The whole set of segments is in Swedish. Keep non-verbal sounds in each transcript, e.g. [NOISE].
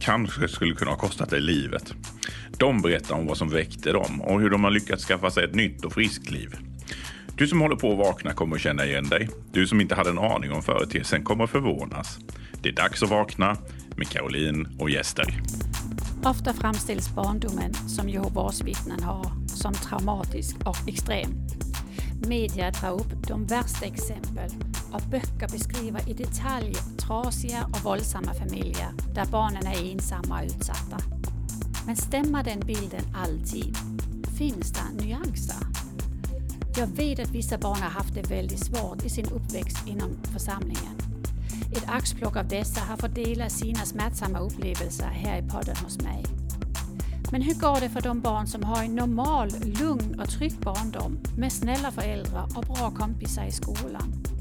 kanske skulle kunna ha kostat dig livet. De berättar om vad som väckte dem och hur de har lyckats skaffa sig ett nytt och friskt liv. Du som håller på att vakna kommer att känna igen dig. Du som inte hade en aning om företeelsen kommer att förvånas. Det är dags att vakna med Caroline och gäster. Ofta framställs barndomen som Jehovas vittnen har som traumatisk och extrem. Media drar upp de värsta exempel och böcker beskriver i detalj trasiga och våldsamma familjer där barnen är ensamma och utsatta. Men stämmer den bilden alltid? Finns det nyanser? Jag vet att vissa barn har haft det väldigt svårt i sin uppväxt inom församlingen. Ett axplock av dessa har fått dela sina smärtsamma upplevelser här i podden hos mig. Men hur går det för de barn som har en normal, lugn och trygg barndom med snälla föräldrar och bra kompisar i skolan?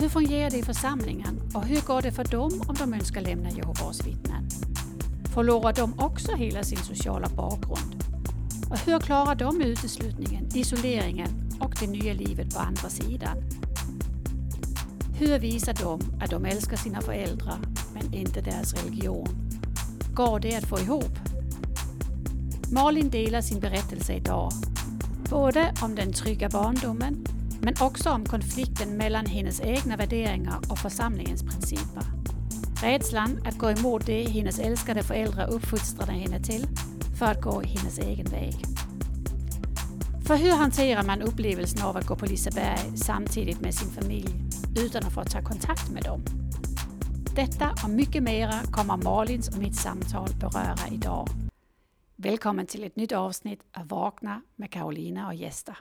Hur fungerar det i församlingen och hur går det för dem om de önskar lämna Jehovas vittnen? Förlorar de också hela sin sociala bakgrund? Och hur klarar de uteslutningen, isoleringen och det nya livet på andra sidan? Hur visar de att de älskar sina föräldrar men inte deras religion? Går det att få ihop? Malin delar sin berättelse idag. Både om den trygga barndomen men också om konflikten mellan hennes egna värderingar och församlingens principer. Rädslan att gå emot det hennes älskade föräldrar uppfostrade henne till för att gå hennes egen väg. För hur hanterar man upplevelsen av att gå på Liseberg samtidigt med sin familj utan att få ta kontakt med dem? Detta och mycket mera kommer Malins och mitt samtal beröra idag. Välkommen till ett nytt avsnitt av Vakna med Karolina och gäster.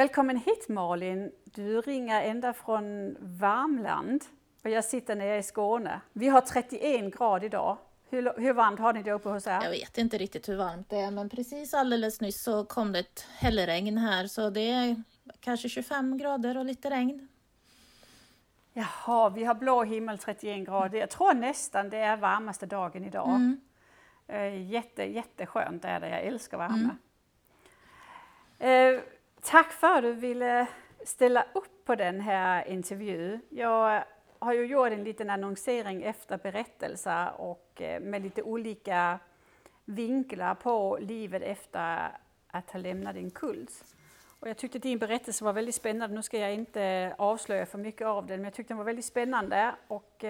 Välkommen hit Malin! Du ringer ända från Värmland och jag sitter nere i Skåne. Vi har 31 grader idag. Hur, hur varmt har ni det uppe hos er? Jag vet inte riktigt hur varmt det är, men precis alldeles nyss så kom det ett hällregn här, så det är kanske 25 grader och lite regn. Jaha, vi har blå himmel 31 grader. Jag tror nästan det är varmaste dagen idag. Mm. Eh, jätte, jätteskönt är det, jag älskar värme. Mm. Eh, tack för att du ville ställa upp på den här intervjun. Jag har ju gjort en liten annonsering efter berättelser och eh, med lite olika vinklar på livet efter att ha lämnat en kult. Och jag tyckte din berättelse var väldigt spännande. Nu ska jag inte avslöja för mycket av den, men jag tyckte den var väldigt spännande och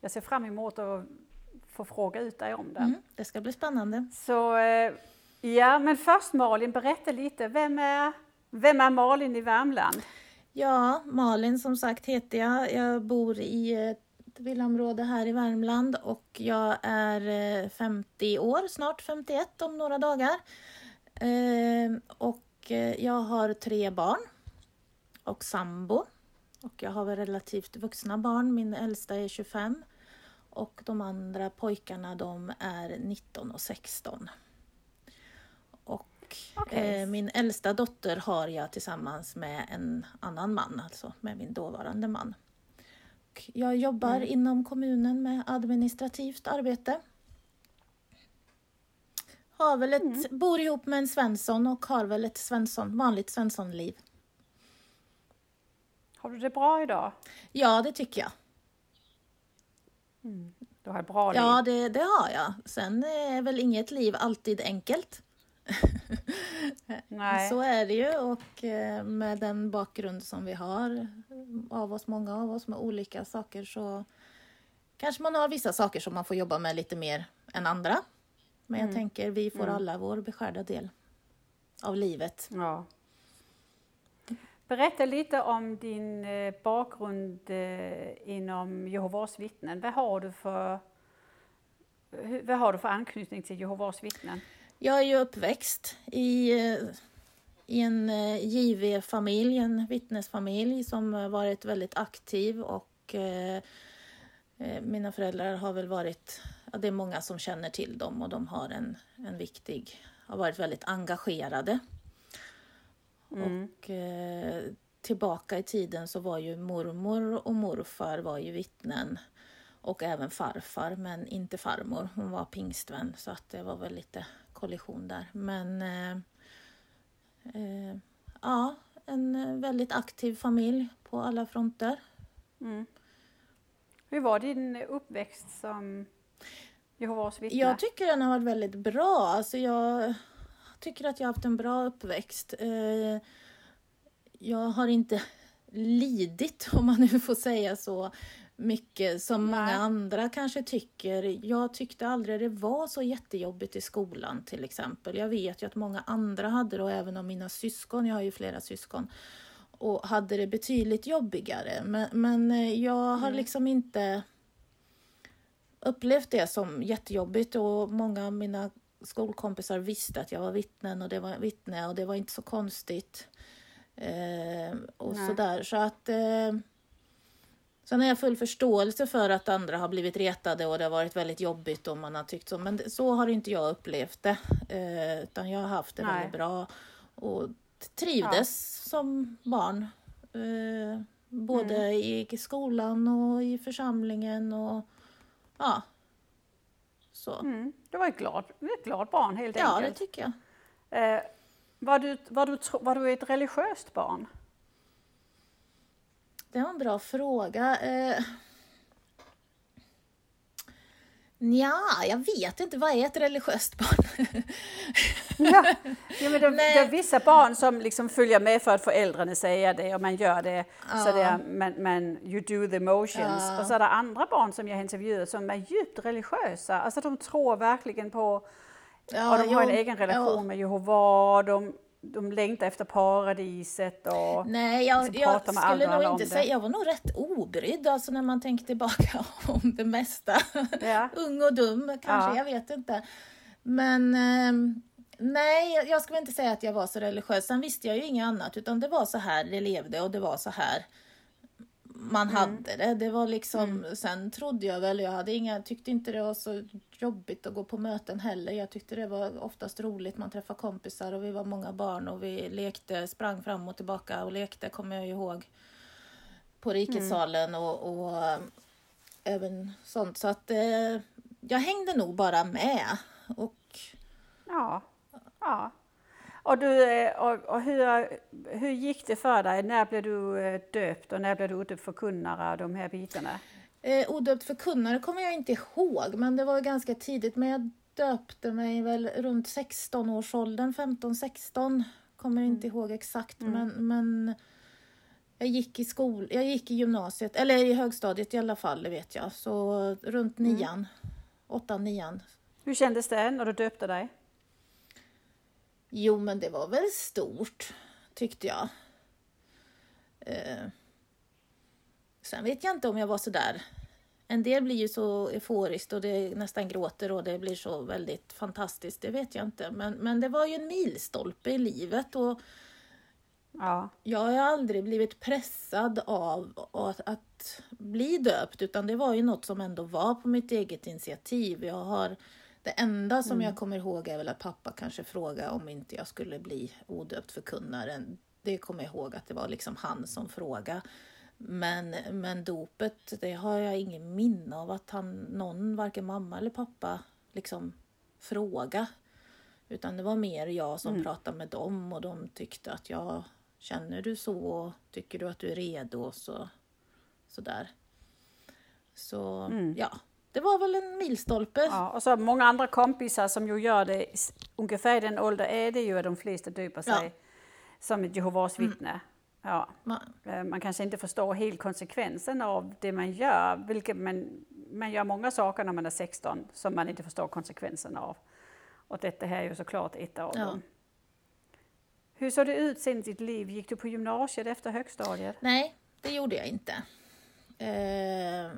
jag ser fram emot att få fråga ut dig om den. Mm, det ska bli spännande. Så eh, ja, men först Malin, berätta lite. Vem är, vem är Malin i Värmland? Ja, Malin som sagt heter jag. Jag bor i ett villaområde här i Värmland och jag är eh, 50 år, snart 51 om några dagar. Ehm, och eh, jag har tre barn och sambo. Och jag har väl relativt vuxna barn. Min äldsta är 25 och de andra pojkarna de är 19 och 16. Och okay. eh, min äldsta dotter har jag tillsammans med en annan man, alltså med min dåvarande man. Och jag jobbar mm. inom kommunen med administrativt arbete. Har väl ett, mm. Bor ihop med en Svensson och har väl ett Svensson, vanligt Svenssonliv. Har du det bra idag? Ja, det tycker jag. Mm. Du har ett bra liv. Ja, det, det har jag. Sen är väl inget liv alltid enkelt. Nej. Så är det ju och eh, med den bakgrund som vi har av oss, många av oss med olika saker så kanske man har vissa saker som man får jobba med lite mer än andra. Men jag mm. tänker vi får mm. alla vår beskärda del av livet. Ja. Berätta lite om din eh, bakgrund eh, inom Jehovas vittnen. Vad har du för, vad har du för anknytning till Jehovas vittnen? Jag är ju uppväxt i, eh, i en JV-familj, en vittnesfamilj som varit väldigt aktiv och mina föräldrar har väl varit ja, det är många som känner till dem och de har en, en viktig, har varit väldigt engagerade. Och eh, tillbaka i tiden så var ju mormor och morfar var ju vittnen och även farfar, men inte farmor. Hon var pingstvän så att det var väl lite kollision där. Men eh, eh, ja, en väldigt aktiv familj på alla fronter. Hur var din uppväxt som Jehovas vittne? Jag tycker den har varit väldigt bra. Alltså jag tycker att jag har haft en bra uppväxt. Eh, Jag har inte lidit, om man nu får säga så, mycket som Nej. många andra kanske tycker. Jag tyckte aldrig det var så jättejobbigt i skolan till exempel. Jag vet ju att många andra hade det och även av mina syskon, jag har ju flera syskon, och hade det betydligt jobbigare. Men, men eh, jag har liksom inte upplevt det som jättejobbigt och många av mina skolkompisar visste att jag var vittnen och det var vittne och det var inte så konstigt. Eh, och Nej. sådär. Så att eh, Sen har jag full förståelse för att andra har blivit retade och det har varit väldigt jobbigt och man har tyckt så. Men det- så har inte jag upplevt det. Eh, utan jag har haft det Nej. väldigt bra och trivdes som barn. Eh, både i skolan och i församlingen och ja. Så. Mm. Du var ett glad, ett glad barn helt Ja, det enkelt. tycker jag. Eh, var, du, var, du, var du ett religiöst barn? Det var en bra fråga. Eh... Nja, jag vet inte. Vad är ett religiöst barn? Ja, ja men det, Nej. det är vissa barn som liksom följer med för att föräldrarna säger det och man gör det. Så det är, men, men you do the motions. Ja. Och så är det andra barn som jag intervjuar som är djupt religiösa. Alltså de tror verkligen på, och de har en jo, egen relation ja. med Jehova. De, de längtar efter paradiset och Nej, jag, så jag skulle nog inte säga... Jag var nog rätt obrydd alltså när man tänker tillbaka [LAUGHS] om det mesta. Ja. Ung och dum kanske, Ja. jag vet inte. Men ehm, nej, jag- jag skulle inte säga att jag var så religiös. Sen visste jag ju inget annat, utan det var så här det levde och det var så här man Mm. hade det. Det var liksom, sen trodde jag väl, jag hade inga, tyckte inte det var så jobbigt att gå på möten heller. Jag tyckte det var oftast roligt, man träffade kompisar och vi var många barn och vi lekte, sprang fram och tillbaka och lekte, kommer jag ihåg, på rikessalen och, och eh, även sånt. Så att eh, jag hängde nog bara med. Och Ja. ja. Och, du, eh, och, och hur, hur gick det för dig? När blev du eh, döpt och när blev du odöpt förkunnare och de här bitarna? Eh, odöpt förkunnare kommer jag inte ihåg, men det var ganska tidigt. Men jag döpte mig väl runt 16-årsåldern, 15-16. Kommer inte ihåg exakt, men, men jag gick i skol, jag gick i gymnasiet, eller i högstadiet i alla fall, det vet jag. Så runt nian, åttan, nian. Hur kändes det när du döpte dig? Jo, men det var väl stort, tyckte jag. Eh, sen vet jag inte om jag var så där. En del blir ju så euforiskt och det nästan gråter och det blir så väldigt fantastiskt, det vet jag inte. Men, men det var ju en milstolpe i livet och Ja. jag har aldrig blivit pressad av att, att bli döpt, utan det var ju något som ändå var på mitt eget initiativ. Jag har, det enda som jag kommer ihåg är väl att pappa kanske frågade om inte jag skulle bli odöpt förkunnaren. Det kommer jag ihåg att det var liksom han som frågade. Men, men dopet, det har jag ingen minne av att han, någon, varken mamma eller pappa, liksom fråga. Utan det var mer jag som pratade med dem och de tyckte att jag känner du så tycker du att du är redo så sådär. Så ja, det var väl en milstolpe. ja. Och så många andra kompisar som ju gör det, ungefär i den ålder är det ju att de flesta döper sig Ja. som ett Jehovas vittne. Ja. Man, Eh, Man kanske inte förstår helt konsekvensen av det man gör, vilket man, man gör många saker när man är 16 som man inte förstår konsekvensen av. Och detta här är ju såklart ett av Ja. dem. Hur såg det ut sen i ditt liv? Gick du på gymnasiet efter högstadiet? nej, det gjorde jag inte. Eh,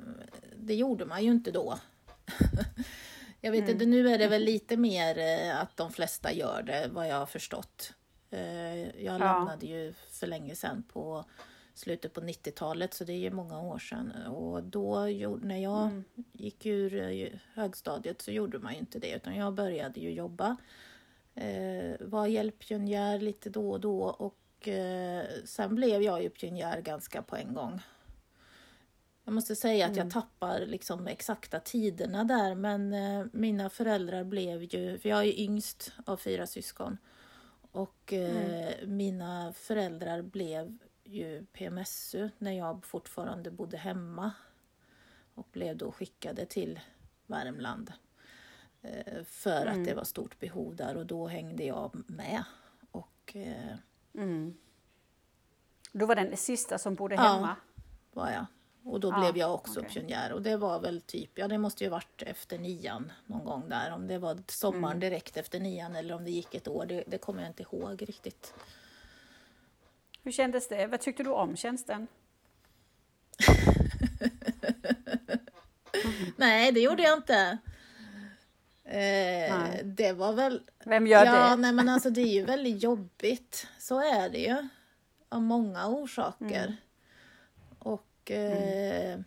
det gjorde man ju inte då. [LAUGHS] jag vet inte, nu är det väl lite mer eh, att de flesta gör det, vad jag har förstått. Eh, jag lämnade ju för länge sedan på slutet på 90-talet så det är ju många år sedan. Och då när jag mm. gick ur eh, högstadiet så gjorde man ju inte det utan jag började ju jobba. Eh, var hjälppionjär lite då och då och eh, sen blev jag ju pionjär ganska på en gång. Jag måste säga att jag mm. tappar liksom exakta tiderna där men eh, mina föräldrar blev ju, för jag är yngst av fyra syskon och eh, mm. mina föräldrar blev ju PMSU när jag fortfarande bodde hemma och blev då skickade till Värmland eh, för mm. att det var stort behov där och då hängde jag med. Och, eh, mm. Du var den sista som bodde hemma? Ja, var jag. Och då ja, blev jag också okay. pionjär och det var väl typ, ja det måste ju varit efter nian någon gång där. Om det var sommaren mm. direkt efter nian eller om det gick ett år, det, det kommer jag inte ihåg riktigt. Hur kändes det? Vad tyckte du om tjänsten? [LAUGHS] nej, det gjorde jag inte. Eh, det var väl... Vem gör ja, det? Nej, men alltså det är ju [LAUGHS] väldigt jobbigt. Så är det ju. Av många orsaker. Mm. Och... Eh, mm.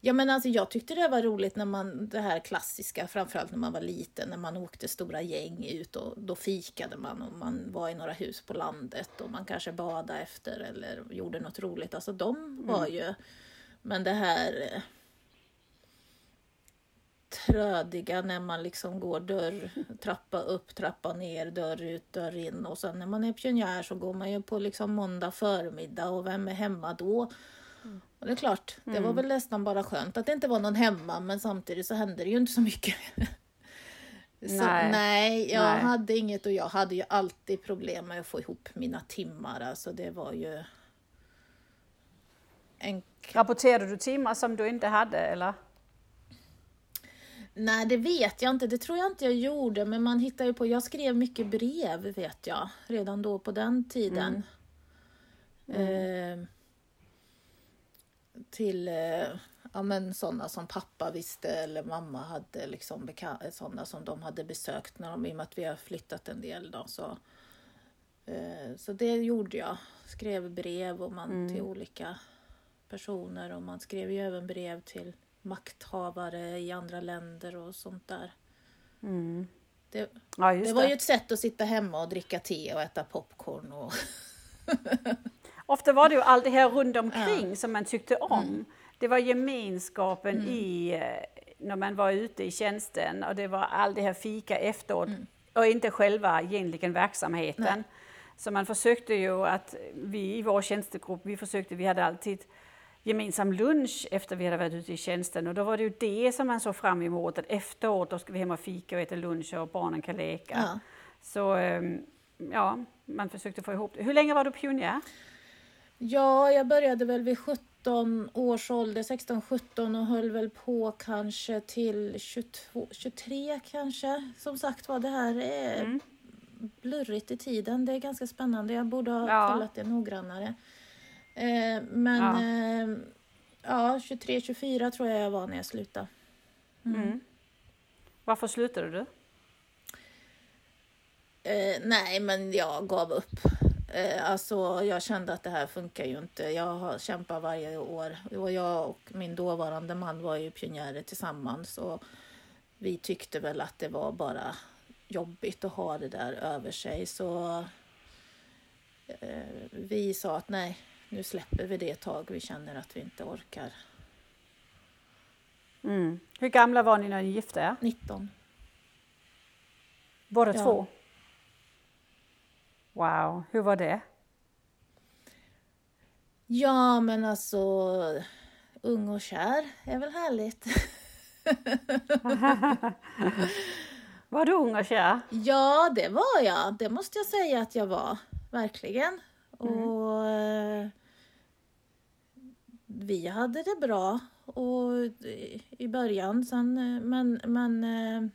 Ja men alltså jag tyckte det var roligt när man, det här klassiska, framförallt när man var liten, när man åkte stora gäng ut och då fikade man och man var i några hus på landet och man kanske badade efter eller gjorde något roligt. Alltså de var mm. ju, men det här eh, trödiga när man liksom går dörr, trappa upp, trappa ner, dörr ut, dörr in och sen när man är pionjär så går man ju på liksom måndag förmiddag och vem är hemma då? Och det är klart, det var mm. väl nästan bara skönt att det inte var någon hemma men samtidigt så hände det ju inte så mycket. [LAUGHS] så, nej. nej, jag nej. hade inget och jag hade ju alltid problem med att få ihop mina timmar. Alltså det var ju... En... Rapporterade du timmar som du inte hade eller? Nej, det vet jag inte. Det tror jag inte jag gjorde. Men man hittar ju på. Jag skrev mycket brev vet jag. Redan då på den tiden. Mm. Mm. Eh, till eh, ja, men sådana som pappa visste eller mamma hade liksom sådana som de hade besökt när de, i och med att vi har flyttat en del då. Så, eh, så det gjorde jag. Skrev brev och man mm. till olika personer och man skrev ju även brev till makthavare i andra länder och sånt där. Mm. Det, ja, det var det. ju ett sätt att sitta hemma och dricka te och äta popcorn. Och [LAUGHS] [LAUGHS] Ofta var det ju allt det här runt omkring ja. som man tyckte om. Mm. Det var gemenskapen mm. i eh, när man var ute i tjänsten och det var allt det här fika efteråt mm. och inte själva egentligen verksamheten. Nej. Så man försökte ju att vi i vår tjänstegrupp, vi försökte, vi hade alltid gemensam lunch efter vi hade varit ute i tjänsten och då var det ju det som man såg fram emot att efteråt då ska vi hem och fika och äta lunch och barnen kan leka. Ja. Så ehm, ja, man försökte få ihop det. Hur länge var du pionjär? Ja, jag började väl vid 17 års ålder, 16-17 och höll väl på kanske till 22, 23 kanske. Som sagt var, det här är mm. blurrigt i tiden. Det är ganska spännande. Jag borde ha ja. kollat det noggrannare. Eh, men ja, eh, ja 23-24 tror jag jag var när jag slutade. Mm. Mm. Varför slutade du? Eh, nej, men jag gav upp. Eh, alltså, jag kände att det här funkar ju inte. Jag har kämpat varje år och jag och min dåvarande man var ju pionjärer tillsammans och vi tyckte väl att det var bara jobbigt att ha det där över sig så eh, vi sa att nej, nu släpper vi det ett tag. Vi känner att vi inte orkar. Mm. Hur gamla var ni när ni gifte er? 19. Båda ja. två? Wow, hur var det? Ja, men alltså ung och kär är väl härligt. [LAUGHS] var du ung och kär? Ja, det var jag. Det måste jag säga att jag var. Verkligen. Mm. Och eh, vi hade det bra och i början sen, eh, men, men eh,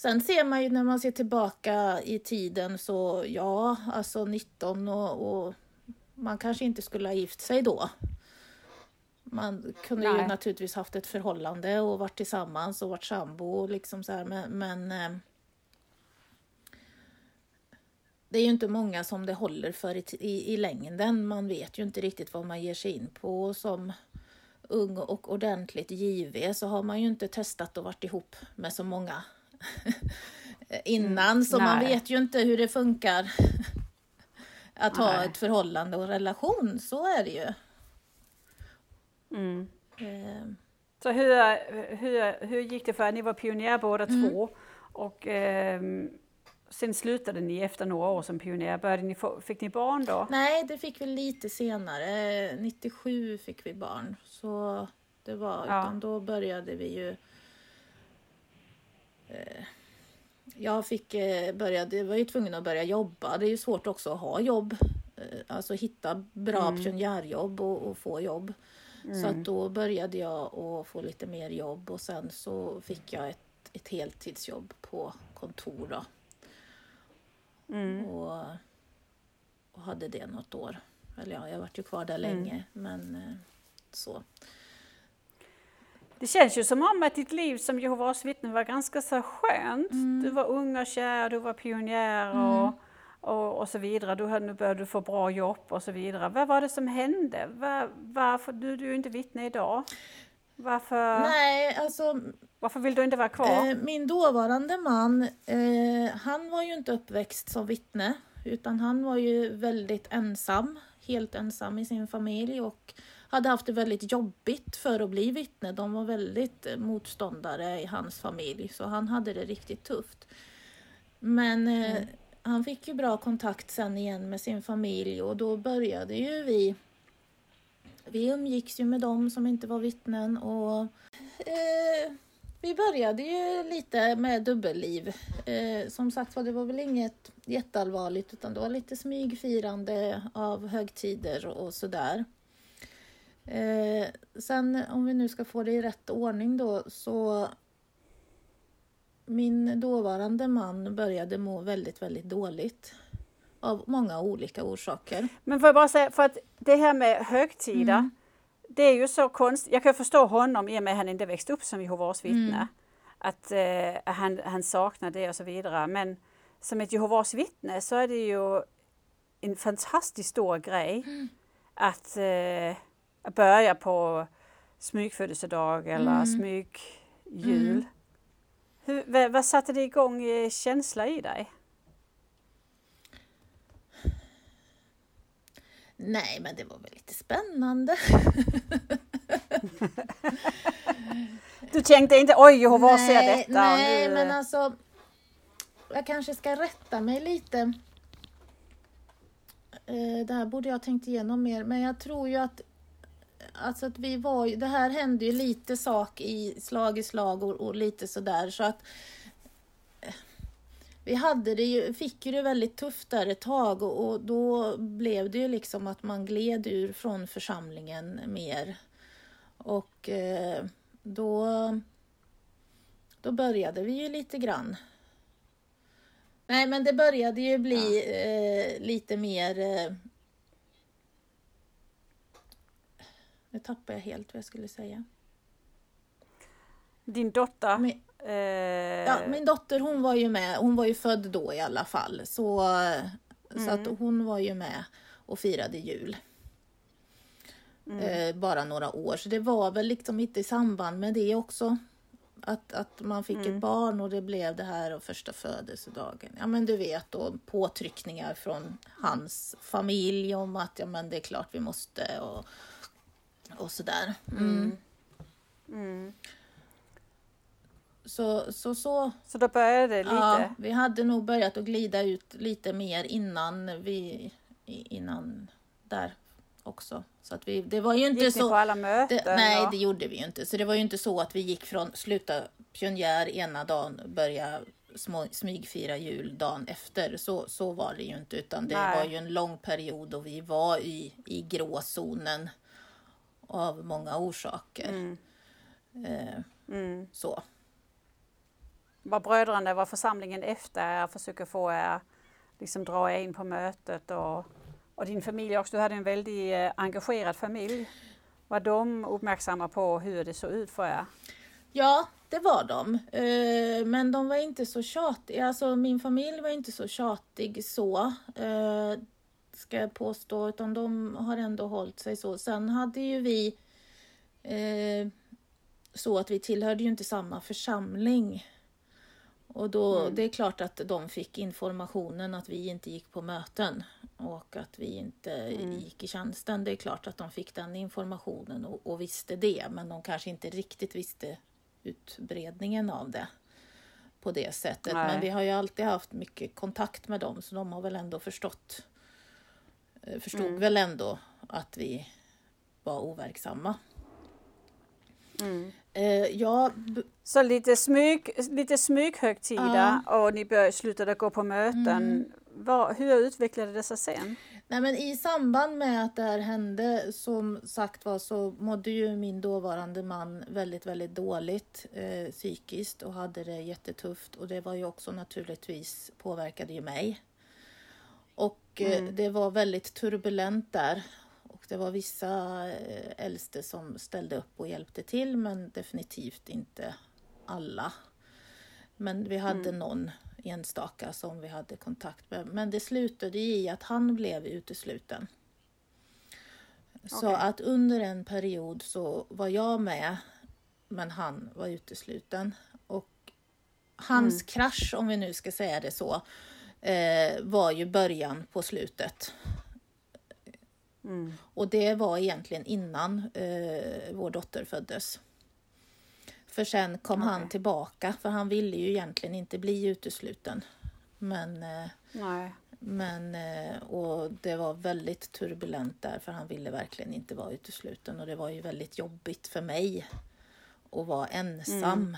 Sen ser man ju när man ser tillbaka i tiden så ja, alltså 19 och, och man kanske inte skulle ha gift sig då. Man kunde Nej. ju naturligtvis haft ett förhållande och varit tillsammans och varit sambo. Liksom så här, men, men eh, det är ju inte många som det håller för i, i, i längden. Man vet ju inte riktigt vad man ger sig in på. Som ung och ordentligt giv så har man ju inte testat och varit ihop med så många [LAUGHS] innan. Så Nej. man vet ju inte hur det funkar [LAUGHS] att ha Nej. ett förhållande och relation. Så är det ju. Mm. Eh, Så hur, hur, hur gick det för er? Ni var pionjär båda två och ehm, sen slutade ni efter några år som pionjär. Började ni få, fick ni barn då? Nej, det fick vi lite senare. 97 fick vi barn. Så det var, Ja. utan då började vi ju... Eh, jag fick eh, började, jag var ju tvungen att börja jobba. Det är ju svårt också att ha jobb. Eh, alltså hitta bra Mm. pionjärjobb och, och få jobb. Så att då började jag att få lite mer jobb och sen så fick jag ett, ett heltidsjobb på kontor då. Mm. Och, och hade det något år. Eller ja, jag varit ju kvar där länge. Men så. Det känns ju som om att ditt liv som Jehovas vittne var ganska så skönt. Mm. Du var ung och kär, du var pionjär och, och, och så vidare. Du nu började du få bra jobb och så vidare. Vad var det som hände? Var, varför, du, du är ju inte vittne idag. Varför, Nej, alltså varför vill du inte vara kvar? eh, min dåvarande man, eh, han var ju inte uppväxt som vittne. Utan han var ju väldigt ensam, helt ensam i sin familj och hade haft det väldigt jobbigt för att bli vittne. De var väldigt eh, motståndare i hans familj, så han hade det riktigt tufft. Men eh, han fick ju bra kontakt sen igen med sin familj och då började ju vi vi umgicks ju med dem som inte var vittnen och eh, vi började ju lite med dubbelliv. Eh, som sagt var, det var väl inget jätteallvarligt utan det var lite smygfirande av högtider och sådär. Eh, sen om vi nu ska få det i rätt ordning då så min dåvarande man började må väldigt, väldigt dåligt. Av många olika orsaker. Men får jag bara säga, för att det här med högtida, Mm. det är ju så konstigt. Jag kan förstå honom i och med att han inte växte upp som Jehovas vittne. Mm. Att eh, han, han saknar det och så vidare. Men som ett Jehovas vittne så är det ju en fantastiskt stor grej Mm. att, eh, att börja på smygfödelsedag eller Mm. smygjul. Mm. Hur, vad, vad satte det igång eh, känsla i dig? Nej, men det var väl lite spännande. Du tänkte inte oj Jehovas ser nej, detta nej nu... men alltså. Jag kanske ska rätta mig lite. Eh, Det här borde jag tänkt igenom mer, men jag tror ju att Alltså att vi var ju, det här hände ju lite sak i slag i slag och, och lite sådär så att eh, vi hade det ju, fick ju det väldigt tufft där ett tag och, och då blev det ju liksom att man gled ur från församlingen mer. Och eh, då, då började vi ju lite grann. Nej men det började ju bli eh, lite mer eh, Nu tappade jag helt vad jag skulle säga. Din dotter, Men, eh, ja, min dotter hon var ju med, hon var ju född då i alla fall. Så, så att hon var ju med och firade jul. Eh, bara några år. Så det var väl liksom lite i samband med det också. Att, att man fick ett barn och det blev det här och första födelsedagen. Ja men du vet då påtryckningar från hans familj om att ja men det är klart vi måste och, och sådär. Mm. mm. Så, så, så Så då började det lite. Ja, vi hade nog börjat att glida ut lite mer innan vi innan där också. Så att vi, det var ju inte Gick ni så. på alla möten? Det, nej, och- det gjorde vi ju inte. Så det var ju inte så att vi gick från sluta pionjär ena dagen börja små, smygfira jul dagen efter. Så, så var det ju inte. Utan det Nej. var ju en lång period och vi var i, i gråzonen av många orsaker. Mm. Eh, Mm. så. Var bröderna, var församlingen efter er, försöker få er liksom dra er in på mötet och, och din familj också. Du hade en väldigt eh, engagerad familj. Var de uppmärksamma på hur det såg ut för er? Ja, det var de. Eh, men de var inte så tjatiga. Alltså min familj var inte så tjatig så. Ska jag påstå. Utan de har ändå hållit sig så. Sen hade ju vi eh, så att vi tillhörde ju inte samma församling. Och då, mm. det är klart att de fick informationen att vi inte gick på möten och att vi inte mm. gick i tjänsten. Det är klart att de fick den informationen och, och, visste det, men de kanske inte riktigt visste utbredningen av det på det sättet. Nej. Men vi har ju alltid haft mycket kontakt med dem, så de har väl ändå förstått, förstod mm. väl ändå att vi var overksamma. Mm. Eh, ja, så lite, smyg, lite smyghögtida ja. och ni började, slutade gå på möten. Mm. Var, hur utvecklade det sig sen? Nej, men I samband med att det här hände, som sagt var, så mådde ju min dåvarande man väldigt, väldigt dåligt eh, psykiskt och hade det jättetufft. Och det var ju också naturligtvis påverkade ju mig. Och eh, mm. det var väldigt turbulent där det var vissa eh, äldste som ställde upp och hjälpte till men definitivt inte alla. Men vi hade mm. någon enstaka som vi hade kontakt med. Men det slutade i att han blev utesluten. Så okay. att under en period så var jag med men han var utesluten. Och hans mm. krasch, om vi nu ska säga det så, eh, var ju början på slutet. Mm. Och det var egentligen innan eh, vår dotter föddes. För sen kom okay. han tillbaka, för han ville ju egentligen inte bli utesluten. Men, eh, men eh, och det var väldigt turbulent där, för han ville verkligen inte vara utesluten. Och det var ju väldigt jobbigt för mig att vara ensam. Mm.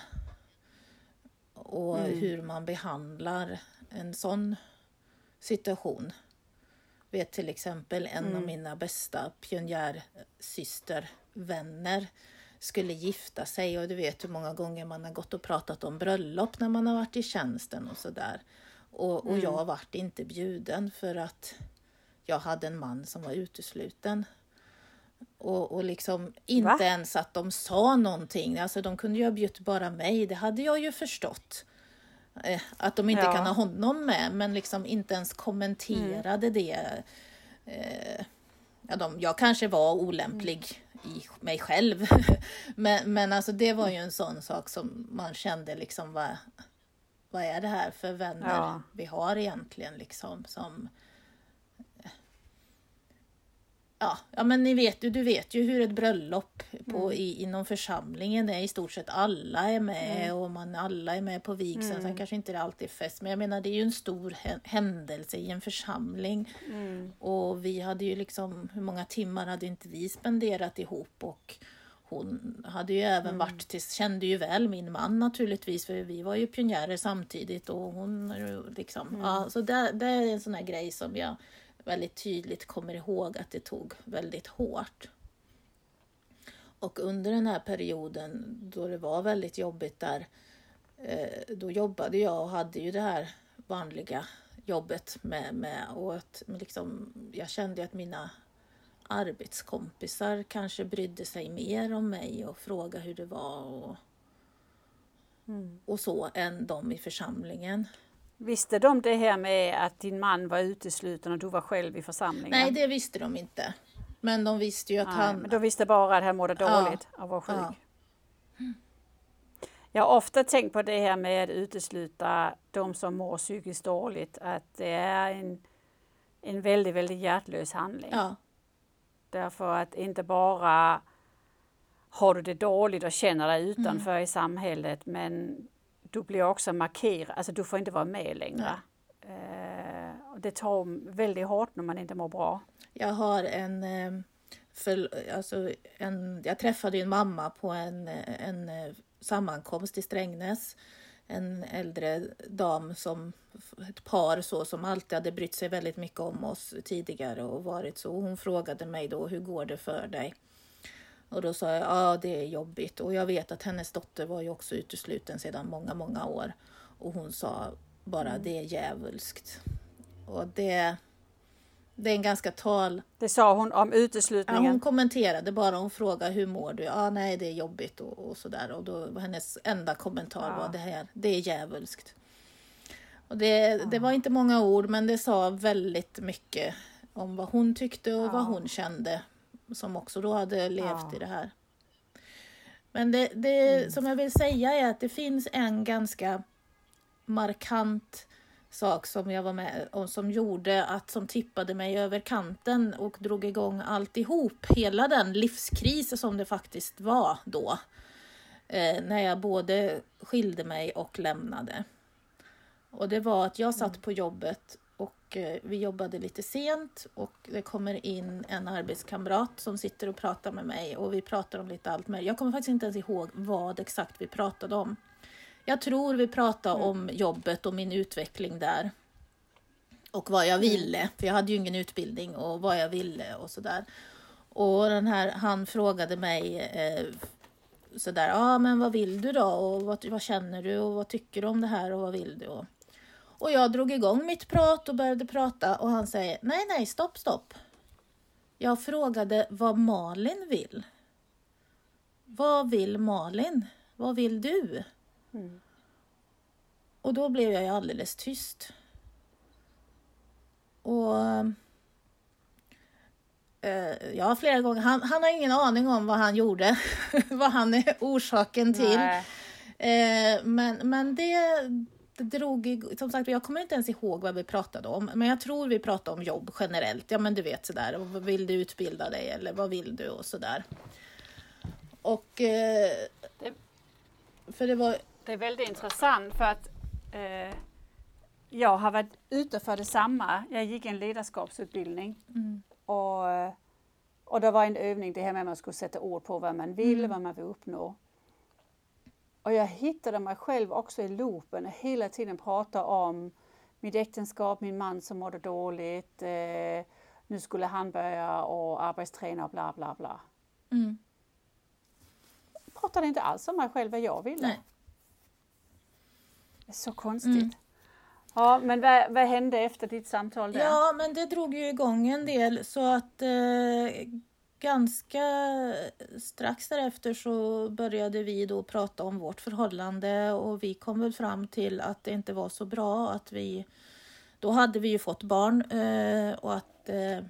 Och mm. hur man behandlar en sån situation vet till exempel en mm. av mina bästa pionjärsystervänner skulle gifta sig och du vet hur många gånger man har gått och pratat om bröllop när man har varit i tjänsten och sådär. Och, och mm. jag vart inte bjuden för att jag hade en man som var utesluten. Och, och liksom inte Va? ens att de sa någonting. Alltså de kunde ju ha bjudit bara mig, det hade jag ju förstått. Eh, att de inte ja. kan ha honom med, men liksom inte ens kommenterade mm. det. Eh, ja, de, jag kanske var olämplig mm. i mig själv, [LAUGHS] men, men alltså det var ju en sån sak som man kände liksom, vad, vad är det här för vänner ja. vi har egentligen liksom som Ja, ja men ni vet, du, du vet ju hur ett bröllop på, mm. i, inom församlingen är. I stort sett alla är med mm. och man, alla är med på vigseln. Mm. Sen kanske inte det alltid är fest, men jag menar det är ju en stor händelse i en församling. Mm. Och vi hade ju liksom, hur många timmar hade inte vi spenderat ihop? Och hon hade ju även mm. varit, till, kände ju väl min man naturligtvis, för vi var ju pionjärer samtidigt. Och hon liksom, mm. ja, så det, det är en sån här grej som jag väldigt tydligt kommer ihåg att det tog väldigt hårt. Och under den här perioden då det var väldigt jobbigt där, eh, då jobbade jag och hade ju det här vanliga jobbet med, med och att liksom, jag kände att mina arbetskompisar kanske brydde sig mer om mig och frågade hur det var och, mm. och så än de i församlingen. Visste de det här med att din man var utesluten och du var själv i församlingen? Nej, det visste de inte. Men de visste ju att Nej, han... Men de visste bara att han mådde dåligt ja. och var sjuk. Ja. Jag har ofta tänkt på det här med att utesluta de som mår psykiskt dåligt, att det är en, en väldigt, väldigt hjärtlös handling. Ja. Därför att inte bara har du det dåligt och känner dig utanför mm. i samhället, men du blir också markerad, alltså du får inte vara med längre. Eh, det tar väldigt hårt när man inte mår bra. Jag har en, eh, för, alltså en jag träffade en mamma på en, en eh, sammankomst i Strängnäs. En äldre dam som ett par så som alltid hade brytt sig väldigt mycket om oss tidigare och varit så. Hon frågade mig då, hur går det för dig? Och då sa jag, ja det är jobbigt. Och jag vet att hennes dotter var ju också utesluten sedan många, många år. Och hon sa bara, mm. det är djävulskt. Och det, Det är en ganska tal... Det sa hon om Ja, uteslutningen. hon kommenterade bara, hon frågade hur mår du? Ja, nej det är jobbigt och, och sådär. Och då hennes enda kommentar Ja. var det här, det är djävulskt. Och det, det var inte många ord men det sa väldigt mycket om vad hon tyckte och vad hon kände. Som också då hade levt Ja. i det här. Men det, det som jag vill säga är att det finns en ganska markant sak som jag var med och som gjorde att som tippade mig över kanten och drog igång alltihop. Hela den livskris som det faktiskt var då. Eh, när jag både skilde mig och lämnade. Och det var att jag satt på jobbet och eh, vi jobbade lite sent och det kommer in en arbetskamrat som sitter och pratar med mig och vi pratar om lite allt möjligt. Jag kommer faktiskt inte ens ihåg vad exakt vi pratade om. Jag tror vi pratade om jobbet och min utveckling där. Och vad jag ville, för jag hade ju ingen utbildning och vad jag ville och sådär. Och den här, han frågade mig eh, sådär, ja ah, men vad vill du då och vad, vad känner du och vad tycker du om det här och vad vill du? Och, och jag drog igång mitt prat och började prata och han säger, nej nej stopp stopp. Jag frågade vad Malin vill. Vad vill Malin? Vad vill du? Och då blev jag ju alldeles tyst. Och eh, ja, flera gånger. Han, han har ingen aning om vad han gjorde, [LAUGHS] vad han är orsaken till. Eh, men, men det drog, som sagt jag kommer inte ens ihåg vad vi pratade om, men jag tror vi pratade om jobb generellt. Ja men du vet sådär, och vad vill du utbilda dig eller vad vill du och sådär. Och eh, Det- för det var, Det är väldigt intressant för att eh, jag har varit ute för detsamma. Jag gick en ledarskapsutbildning och, eh, och det var en övning det här med att man skulle sätta ord på vad man vill, vad man vill uppnå. Och jag hittade mig själv också i loopen och hela tiden prata om mitt äktenskap, min man som mådde dåligt, eh, nu skulle han börja och arbetsträna och bla bla bla. mm, Jag pratade inte alls om mig själv vad jag ville. nej. Det är så konstigt. Ja, men vad, vad hände efter ditt samtal där? Ja, men det drog ju igång en del så att eh, ganska strax därefter så började vi då prata om vårt förhållande och vi kom väl fram till att det inte var så bra att vi då hade vi ju fått barn eh, och att eh,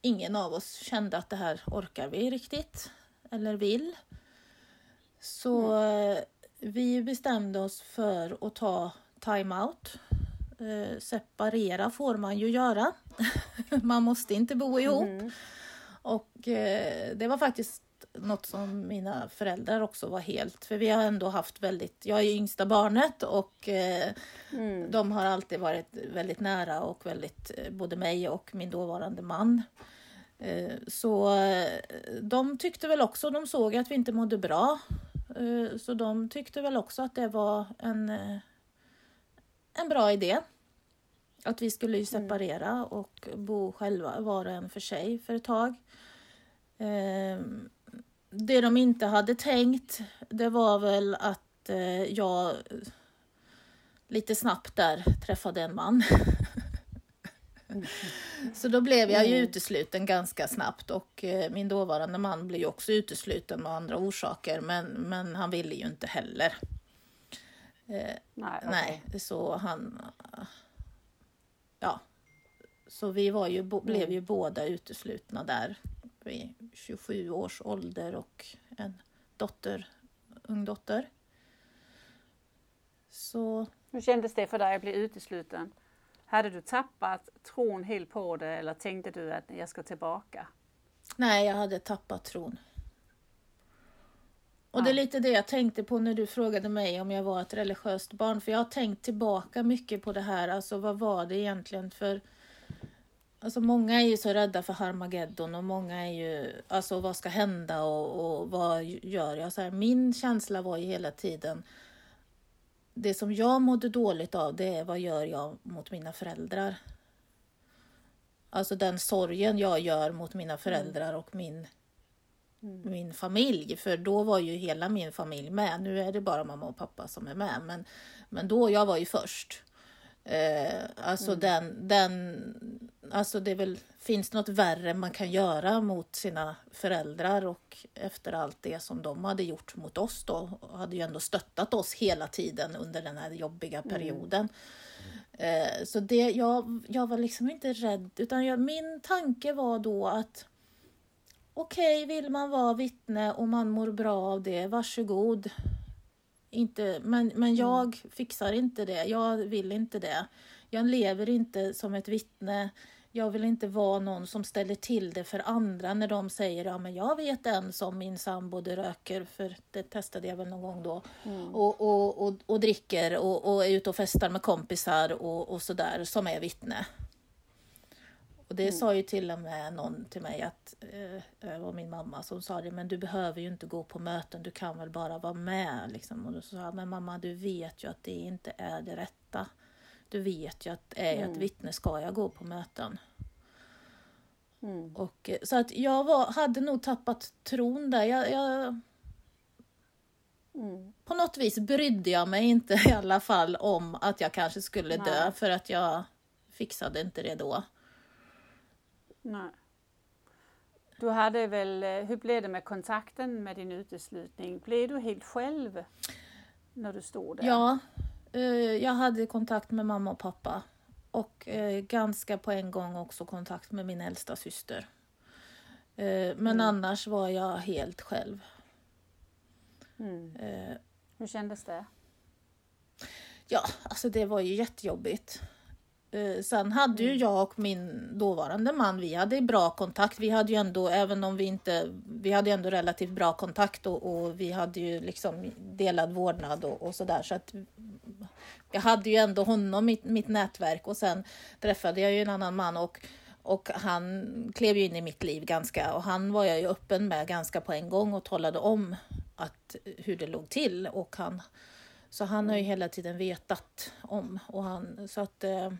ingen av oss kände att det här orkar vi riktigt eller vill. Så eh, vi bestämde oss för att ta time-out. Eh, separera får man ju göra. [LAUGHS] man måste inte bo ihop. Mm. Och eh, det var faktiskt något som mina föräldrar också var helt, för vi har ändå haft väldigt, jag är yngsta barnet och eh, Mm. de har alltid varit väldigt nära och väldigt, eh, både mig och min dåvarande man. Eh, Så eh, de tyckte väl också, de såg att vi inte mådde bra. Så de tyckte väl också att det var en, en bra idé. Att vi skulle ju separera och bo själva var och en för sig för ett tag. Eh, Det de inte hade tänkt, det var väl att eh, jag lite snabbt där träffade en man. [LAUGHS] Så då blev jag ju utesluten ganska snabbt och eh, min dåvarande man blev ju också utesluten av andra orsaker men, men han ville ju inte heller. Eh, Nej, okej. Nej, så han... Ja. Så vi var ju, blev ju båda uteslutna där vid 27 års ålder och en dotter, ung dotter. Så Hur kändes det för dig att bli utesluten? Hade du tappat tron helt på det eller tänkte du att jag ska tillbaka? nej, jag hade tappat tron. Och det är lite det jag tänkte på när du frågade mig om jag var ett religiöst barn. För jag har tänkt tillbaka mycket på det här. Alltså vad var det egentligen för... Alltså många är ju så rädda för Harmageddon och många är ju... Alltså vad ska hända och, och vad gör jag? Så här, min känsla var ju hela tiden... Det som jag mådde dåligt av det är vad gör jag mot mina föräldrar? Alltså den sorgen jag gör mot mina föräldrar och min, min familj. För då var ju hela min familj med. Nu är det bara mamma och pappa som är med. Men, men då, jag var ju först. Eh, alltså den, den, alltså det väl, finns något värre man kan göra mot sina föräldrar och efter allt det som de hade gjort mot oss då, hade ju ändå stöttat oss hela tiden under den här jobbiga perioden. Eh, så det, jag, jag var liksom inte rädd, utan jag, min tanke var då att okej, okay, vill man vara vittne och man mår bra av det, varsågod. Inte, men, men jag fixar inte det, jag vill inte det. Jag lever inte som ett vittne. Jag vill inte vara någon som ställer till det för andra när de säger ja men jag vet en som min sambo röker, för det testade jag väl någon gång då, mm. och, och, och, och, dricker och, och är ute och festar med kompisar och, och sådär som är vittne. Och det mm. sa ju till och med någon till mig, att eh, det var min mamma som sa det, men du behöver ju inte gå på möten, du kan väl bara vara med. Liksom. Och då sa jag, men mamma du vet ju att det inte är det rätta. Du vet ju att är jag mm. ett vittne ska jag gå på möten. Mm. Och, eh, så att jag var, hade nog tappat tron där. Jag, jag mm. På något vis brydde jag mig inte [LAUGHS] i alla fall om att jag kanske skulle Nej. dö för att jag fixade inte det då. Nej. Du hade väl, eh, hur blev det med kontakten med din uteslutning? Blev du helt själv när du stod där? Ja, eh, jag hade kontakt med mamma och pappa och eh, ganska på en gång också kontakt med min äldsta syster. Men mm. annars var jag helt själv. Mm. Hur kändes det? Ja, alltså det var ju jättejobbigt. Eh, sen hade ju mm. jag och min dåvarande man, vi hade bra kontakt. Vi hade ju ändå, även om vi inte, vi hade ändå relativt bra kontakt och, och vi hade ju liksom delad vårdnad och, och sådär. Så att jag hade ju ändå honom, mitt, mitt nätverk och sen träffade jag ju en annan man och, och han klev ju in i mitt liv ganska och han var jag ju öppen med ganska på en gång och talade om att, hur det låg till och han så han har ju hela tiden vetat om och han så att eh,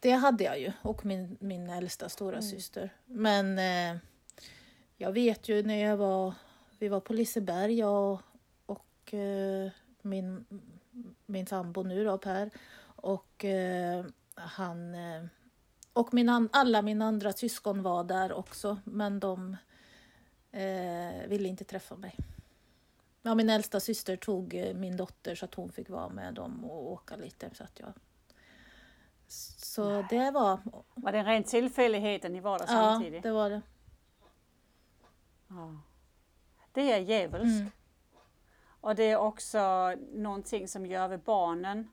det hade jag ju och min, min äldsta stora mm. syster. Men eh, jag vet ju när jag var, vi var på Liseberg, jag och, och eh, min, min sambo nu då Per och eh, han eh, och min, alla mina andra syskon var där också men de eh, ville inte träffa mig. Ja, min äldsta syster tog eh, min dotter så att hon fick vara med dem och åka lite så att jag så det var... Var det en ren tillfällighet att ni var där ja, samtidigt? Ja, det var det. Ja. Det är djävulskt. Mm. Och det är också någonting som gör med barnen.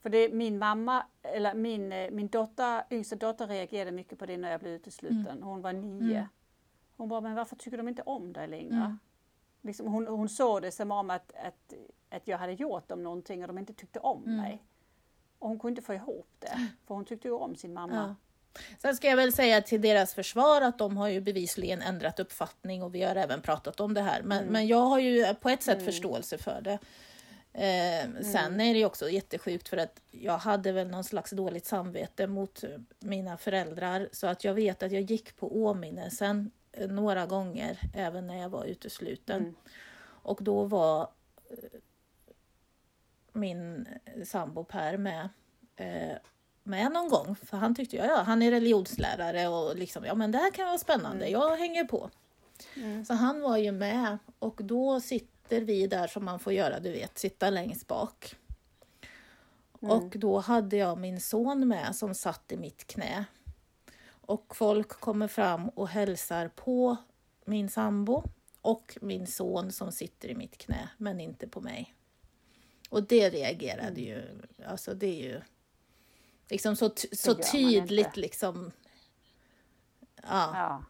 För det, min mamma, eller min, eh, min dotter, yngsta dotter reagerade mycket på det när jag blev utesluten. Mm. Hon var nio. Mm. Hon bara, men varför tycker de inte om dig längre? Mm. Liksom, hon, hon såg det som om att, att, att jag hade gjort dem någonting och de inte tyckte om mm. mig. Och hon kunde inte få ihop det, för hon tyckte ju om sin mamma. Ja. Sen ska jag väl säga till deras försvar att de har ju bevisligen ändrat uppfattning och vi har även pratat om det här. Men, mm. men jag har ju på ett sätt mm. förståelse för det. Eh, mm. Sen är det ju också jättesjukt för att jag hade väl någon slags dåligt samvete mot mina föräldrar så att jag vet att jag gick på åminnelsen eh, några gånger även när jag var utesluten. Mm. Och då var min sambo Per med, eh, med någon gång. För han tyckte, ja, ja han är religionslärare och liksom, ja men det här kan vara spännande, mm. jag hänger på. Mm. Så han var ju med och då sitter vi där som man får göra, du vet, sitta längst bak. Mm. Och då hade jag min son med som satt i mitt knä. Och folk kommer fram och hälsar på min sambo och min son som sitter i mitt knä, men inte på mig. Och det reagerade mm. ju, alltså det är ju liksom så, så tydligt liksom. Ja. ja.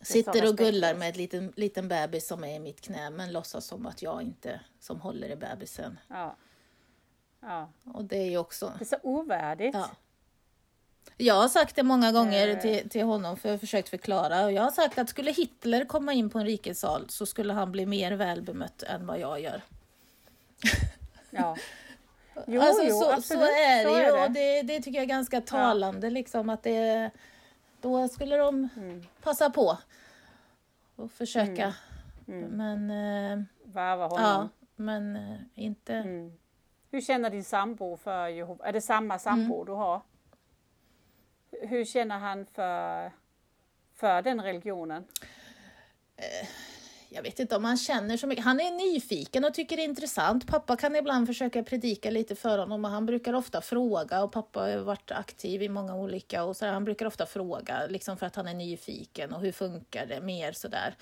Sitter och gullar med en liten, liten bebis som är i mitt knä men låtsas som att jag inte som håller i bebisen. Ja. Ja. Och det är ju också... Det är så ovärdigt. Ja. Jag har sagt det många gånger äh. till, till honom för jag har försökt förklara. Och jag har sagt att skulle Hitler komma in på en rikessal så skulle han bli mer välbemött än vad jag gör. Ja. [LAUGHS] Jo, alltså, jo, så, absolut. så är det ju och det, det tycker jag är ganska talande. Ja. Liksom, att det, då skulle de mm. passa på och försöka. Mm. Mm. Men, eh, Varva honom. Ja, men eh, inte... Mm. Hur känner din sambo för Jehova? Är det samma sambo mm. du har? Hur känner han för, för den religionen? Jag vet inte om han känner så mycket. Han är nyfiken och tycker det är intressant. Pappa kan ibland försöka predika lite för honom och han brukar ofta fråga och pappa har varit aktiv i många olika och så han brukar ofta fråga liksom för att han är nyfiken och hur funkar det mer sådär.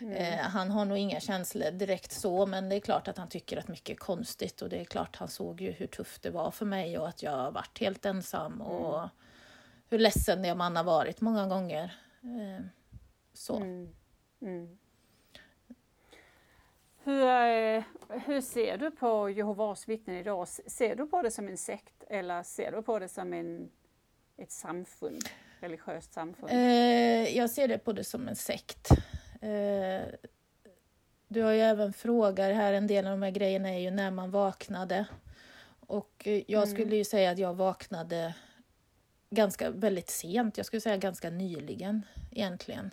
Mm. Eh, han har nog inga känslor direkt så, men det är klart att han tycker att mycket är konstigt och det är klart han såg ju hur tufft det var för mig och att jag varit helt ensam och mm. hur ledsen jag man har varit många gånger. Eh, så. Mm. Hur, eh, hur ser du på Jehovas vittnen idag? Ser du på det som en sekt eller ser du på det som en, ett samfund, religiöst samfund? Eh, jag ser det på det som en sekt. Eh, du har ju även frågor här, en del av de här grejerna är ju när man vaknade. Och jag mm. skulle ju säga att jag vaknade ganska väldigt sent, jag skulle säga ganska nyligen egentligen.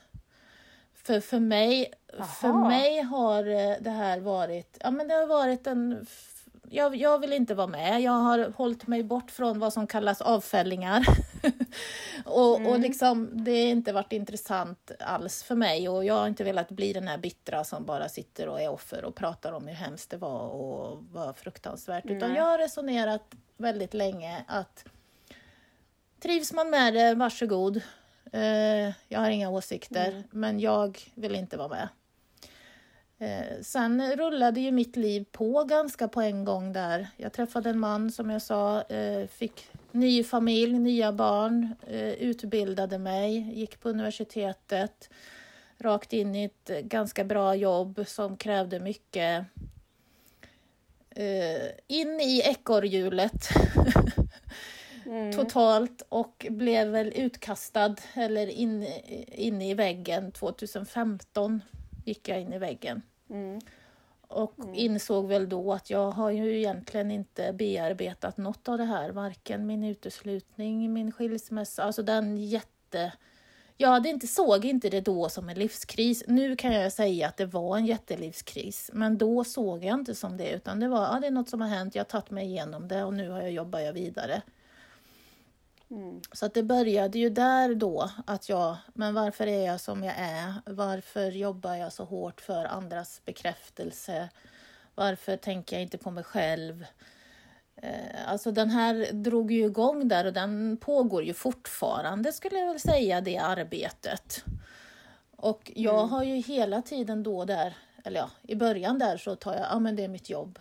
För, för, mig, för mig har eh, det här varit, ja men det har varit en jag, jag, vill inte vara med. Jag har hållit mig bort från vad som kallas avfällingar. [LAUGHS] och, mm. och liksom, det har inte varit intressant alls för mig och jag har inte velat bli den här bittra som bara sitter och är offer och pratar om hur hemskt det var och vad fruktansvärt. Mm. Utan jag har resonerat väldigt länge att trivs man med det, varsågod. Eh, jag har inga åsikter, mm. men jag vill inte vara med. Eh, sen rullade ju mitt liv på ganska på en gång där. Jag träffade en man som jag sa, eh, fick ny familj, nya barn, utbildade mig, gick på universitetet, rakt in i ett ganska bra jobb som krävde mycket in i ekorrhjulet [LAUGHS] mm. totalt och blev väl utkastad eller in, in i väggen 2015 gick jag in i väggen. Mm. Och mm. insåg väl då att jag har ju egentligen inte bearbetat något av det här, varken min uteslutning, min skilsmässa, alltså den jätte... Jag hade inte, såg inte det då som en livskris. Nu kan jag säga att det var en jättelivskris, men då såg jag inte som det, utan det var ja, det är något som har hänt, jag har tagit mig igenom det och nu har jag, jobbar jag vidare. Mm. Så att det började ju där då, att jag, men varför är jag som jag är? Varför jobbar jag så hårt för andras bekräftelse? Varför tänker jag inte på mig själv? Eh, alltså den här drog ju igång där och den pågår ju fortfarande skulle jag väl säga, det arbetet. Och jag mm. har ju hela tiden då där, eller ja, i början där så tar jag, ja men det är mitt jobb.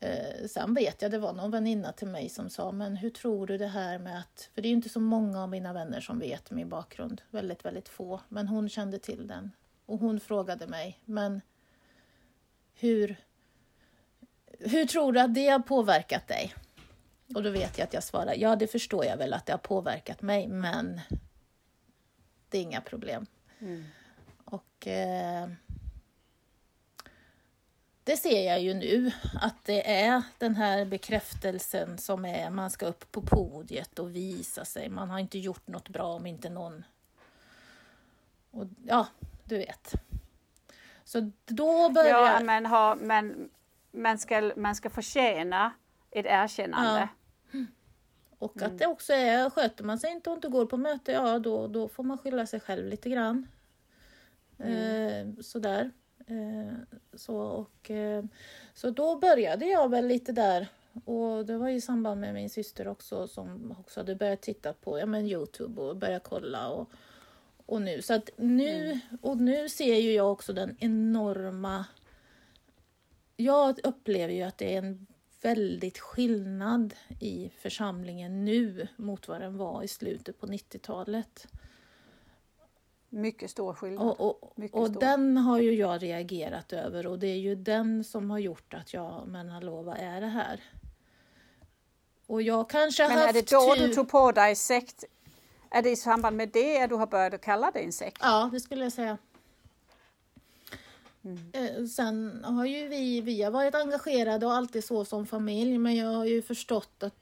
Eh, sen vet jag, det var någon väninna till mig som sa, men hur tror du det här med att... För det är inte så många av mina vänner som vet min bakgrund, väldigt, väldigt få. Men hon kände till den. Och hon frågade mig, men hur, hur tror du att det har påverkat dig? Och då vet jag att jag svarar, ja det förstår jag väl att det har påverkat mig, men det är inga problem. Mm. Och... Eh, det ser jag ju nu, att det är den här bekräftelsen som är, man ska upp på podiet och visa sig. Man har inte gjort något bra om inte någon... Och, ja, du vet. Så då börjar... Ja, men, ha, men man, ska, man ska förtjäna ett erkännande. Ja. Och att mm. det också är, sköter man sig inte och inte går på möte, ja då, då får man skylla sig själv lite grann. Mm. Eh, sådär. Eh, så, och, eh, så då började jag väl lite där och det var i samband med min syster också som också hade börjat titta på ja, men Youtube och börjat kolla. Och, och nu, så att nu, mm. och nu ser ju jag också den enorma... Jag upplever ju att det är en väldigt skillnad i församlingen nu mot vad den var i slutet på 90-talet. Mycket stor skillnad. Och, och, och stor. den har ju jag reagerat över och det är ju den som har gjort att jag, men hallå vad är det här? Och jag kanske Men är det då du tog på dig sekt? Är det i samband med det du har börjat kalla dig en sekt? Ja, det skulle jag säga. Mm. Eh, sen har ju vi, vi har varit engagerade och alltid så som familj, men jag har ju förstått att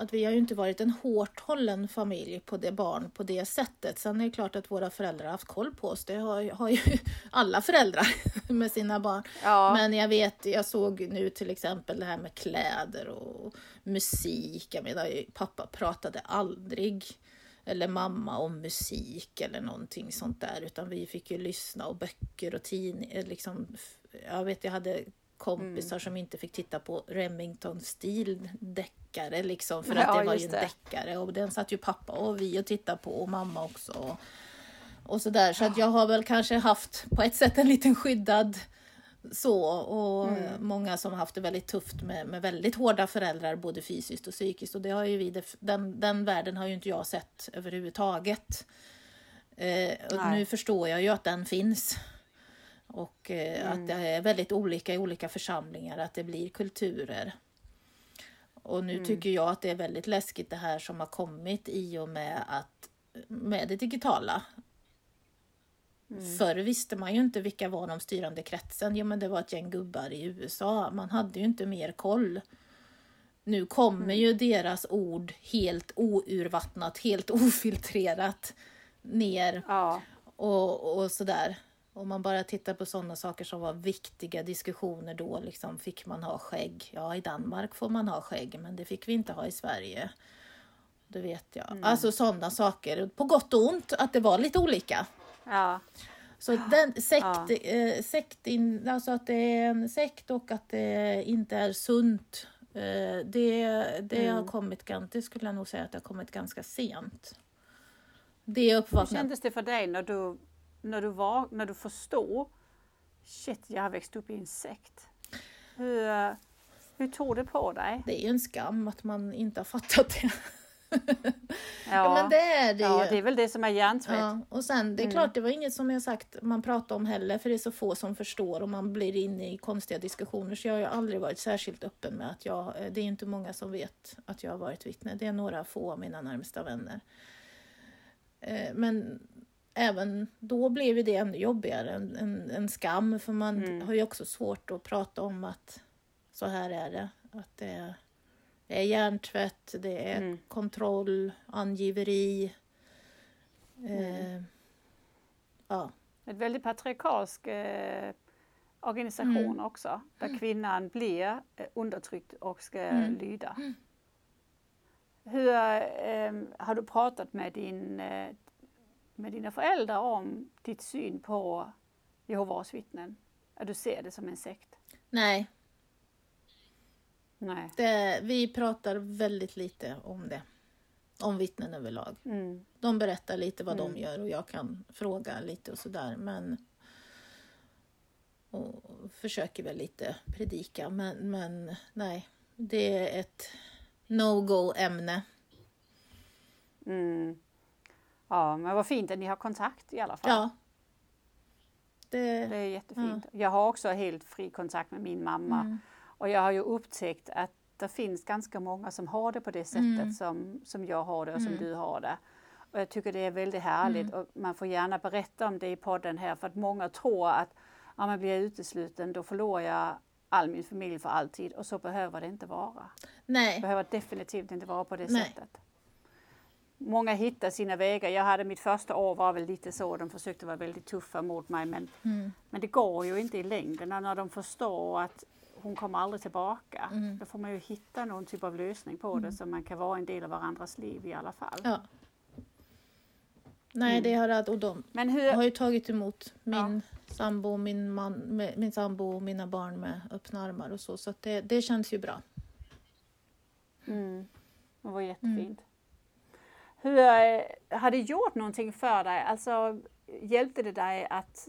att vi har ju inte varit en hårt hållen familj på det barn på det sättet. Sen är det klart att våra föräldrar har haft koll på oss. Det har, har ju [LAUGHS] alla föräldrar [LAUGHS] med sina barn. Ja. Men jag vet, jag såg nu till exempel det här med kläder och musik. Jag menar, pappa pratade aldrig eller mamma om musik eller någonting sånt där. Utan vi fick ju lyssna och böcker och tidningar. Liksom, jag vet, jag hade kompisar mm. som inte fick titta på Remington-stil deckare liksom för att ja, det var ju en det. deckare och den satt ju pappa och vi och tittade på och mamma också. Och, och sådär så att jag har väl kanske haft på ett sätt en liten skyddad så och mm. många som haft det väldigt tufft med, med väldigt hårda föräldrar både fysiskt och psykiskt och det har ju vi, den, den världen har ju inte jag sett överhuvudtaget. Eh, och nu förstår jag ju att den finns. Och eh, mm. att det är väldigt olika i olika församlingar, att det blir kulturer. Och nu mm. tycker jag att det är väldigt läskigt det här som har kommit i och med att med det digitala. Mm. Förr visste man ju inte vilka var de styrande kretsen. Jo men det var ett gäng gubbar i USA. Man hade ju inte mer koll. Nu kommer mm. ju deras ord helt ourvattnat, helt [LAUGHS] ofiltrerat ner. Ja. Och, och sådär. Om man bara tittar på sådana saker som var viktiga diskussioner då, liksom, fick man ha skägg? Ja, i Danmark får man ha skägg, men det fick vi inte ha i Sverige. Det vet jag. Mm. Alltså sådana saker, på gott och ont, att det var lite olika. Ja. Så den [GASPS] sekt, ja. eh, sekt in, alltså att det är en sekt och att det inte är sunt. Eh, det det mm. har kommit, det skulle jag nog säga att det har kommit ganska sent. Det Hur kändes det för dig när du när du, var, när du förstår, shit, jag har växt upp i en sekt. Hur, hur tog det på dig? Det är ju en skam att man inte har fattat det. ja, [LAUGHS] ja, men det är det ja, ju. det är väl det som är hjärntvätt. Ja, och sen, det är mm. klart, det var inget som jag sagt man pratar om heller, för det är så få som förstår och man blir inne i konstiga diskussioner. Så jag har ju aldrig varit särskilt öppen med att jag, det är inte många som vet att jag har varit vittne. Det är några få av mina närmsta vänner. Eh, men även då blev det ännu jobbigare, en, en, en skam, för man mm. har ju också svårt att prata om att så här är det. Att det är, det är hjärntvätt, det är mm. kontroll, angiveri. Mm. Eh, ja. Ett väldigt patriarkalsk eh, organisation mm. också, där mm. kvinnan blir eh, undertryckt och ska mm. lyda. Hur eh, har du pratat med din eh, med dina föräldrar om ditt syn på Jehovas vittnen? Att du ser det som en sekt? Nej. Nej. Det, vi pratar väldigt lite om det. Om vittnen överlag. Mm. De berättar lite vad mm. de gör och jag kan fråga lite och sådär men och försöker väl lite predika men, men nej, det är ett no-go ämne. Mm. Ja, men vad fint att ni har kontakt i alla fall. Ja. Det, det är jättefint. Ja. Jag har också helt fri kontakt med min mamma. Mm. Och jag har ju upptäckt att det finns ganska många som har det på det sättet mm. som, som jag har det och som mm. du har det. Och jag tycker det är väldigt härligt mm. och man får gärna berätta om det i podden här för att många tror att om man blir utesluten då förlorar jag all min familj för alltid och så behöver det inte vara. Nej. Det behöver definitivt inte vara på det Nej. sättet många hittar sina vägar. Jag hade mitt första år var väl lite så, de försökte vara väldigt tuffa mot mig men, mm. men det går ju inte i längden när de förstår att hon kommer aldrig tillbaka. Mm. Då får man ju hitta någon typ av lösning på mm. det så man kan vara en del av varandras liv i alla fall. Ja. Nej, mm. det har det och de Men hur... har ju tagit emot min ja. sambo, min, man, min sambo och mina barn med öppna armar och så, så det, det känns ju bra. Mm. Det var jättefint. Hur eh, har det gjort någonting för dig? Alltså hjälpte det dig att,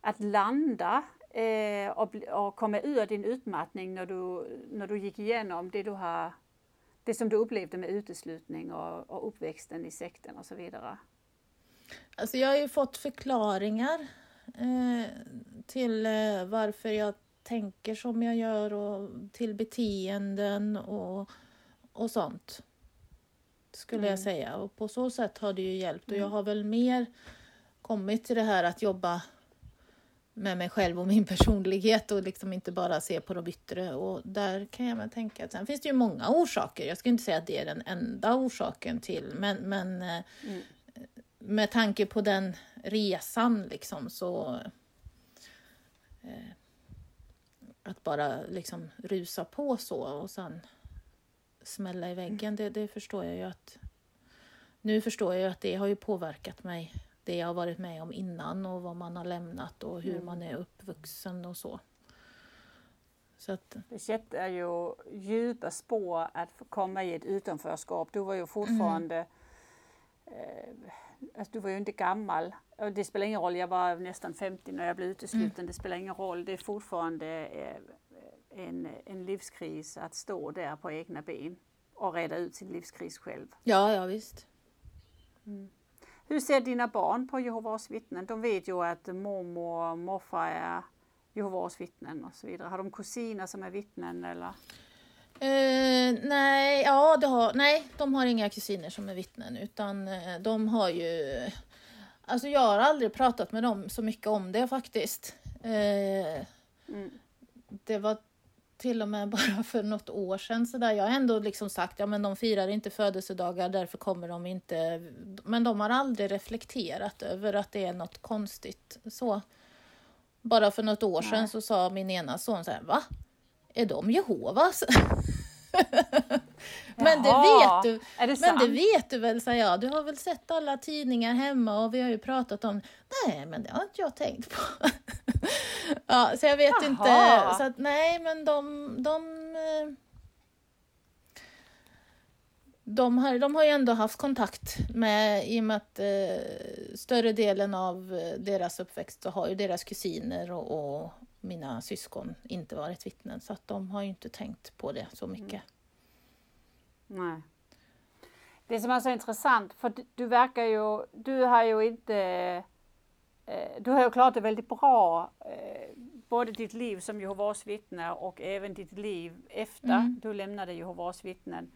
att landa eh, och, och komma ur din utmattning när du, när du gick igenom det, du har, det som du upplevde med uteslutning och, och uppväxten i sekten och så vidare? Alltså jag har ju fått förklaringar eh, till eh, varför jag tänker som jag gör och till beteenden och, och sånt skulle mm. jag säga. Och på så sätt har det ju hjälpt. Och jag mm. har väl mer kommit till det här att jobba med mig själv och min [LAUGHS] personlighet och liksom inte bara se på de yttre. Och där kan jag väl tänka att sen finns det ju många orsaker. Jag ska inte säga att det är den enda orsaken till, men, men eh, mm. med tanke på den resan liksom så eh, att bara liksom rusa på så och sen smälla i väggen, mm. det, det förstår jag ju att nu förstår jag ju att det har ju påverkat mig det jag har varit med om innan och vad man har lämnat och hur mm. man är uppvuxen och så. så att... Det sätter ju djupa spår att komma i ett utanförskap. Du var ju fortfarande mm. alltså du var ju inte gammal. Och det spelar ingen roll, jag var nästan 50 när jag blev utesluten. Mm. Det spelar ingen roll, det är fortfarande eh, en, en livskris att stå där på egna ben och reda ut sin livskris själv. Ja, ja visst. Mm. Hur ser dina barn på Jehovas vittnen? De vet ju att mormor och morfar är Jehovas vittnen och så vidare. Har de kusiner som är vittnen eller? Uh, nej, ja, det har, nej, de har inga kusiner som är vittnen utan uh, de har ju... Alltså jag har aldrig pratat med dem så mycket om det faktiskt. Uh, mm. Det var till och med [LAUGHS] bara för något år sedan. Så där. Jag har ändå liksom sagt ja men de firar inte födelsedagar, därför kommer de inte... Men de har aldrig reflekterat över att det är något konstigt. Så. Bara för något år sedan så sa min ena son så här, va? Är de Jehovas? [LAUGHS] [LAUGHS] men, det vet du, det men det vet du väl, sa jag. Du har väl sett alla tidningar hemma och vi har ju pratat om... Nej, men det har inte jag tänkt på. [LAUGHS] ja, så jag vet Jaha. inte. Så att, nej, men de... de eh, de har, de har ju ändå haft kontakt med, i och med att eh, större delen av eh, deras uppväxt så har ju deras kusiner och, och, mina syskon inte varit vittnen så att de har ju inte tänkt på det så mycket. Mm. Nej. Det som är så intressant, för du, verkar ju, du har ju inte, eh, du har ju klarat det väldigt bra, eh, både ditt liv som Jehovas vittne och även ditt liv efter mm. du lämnade Jehovas vittnen.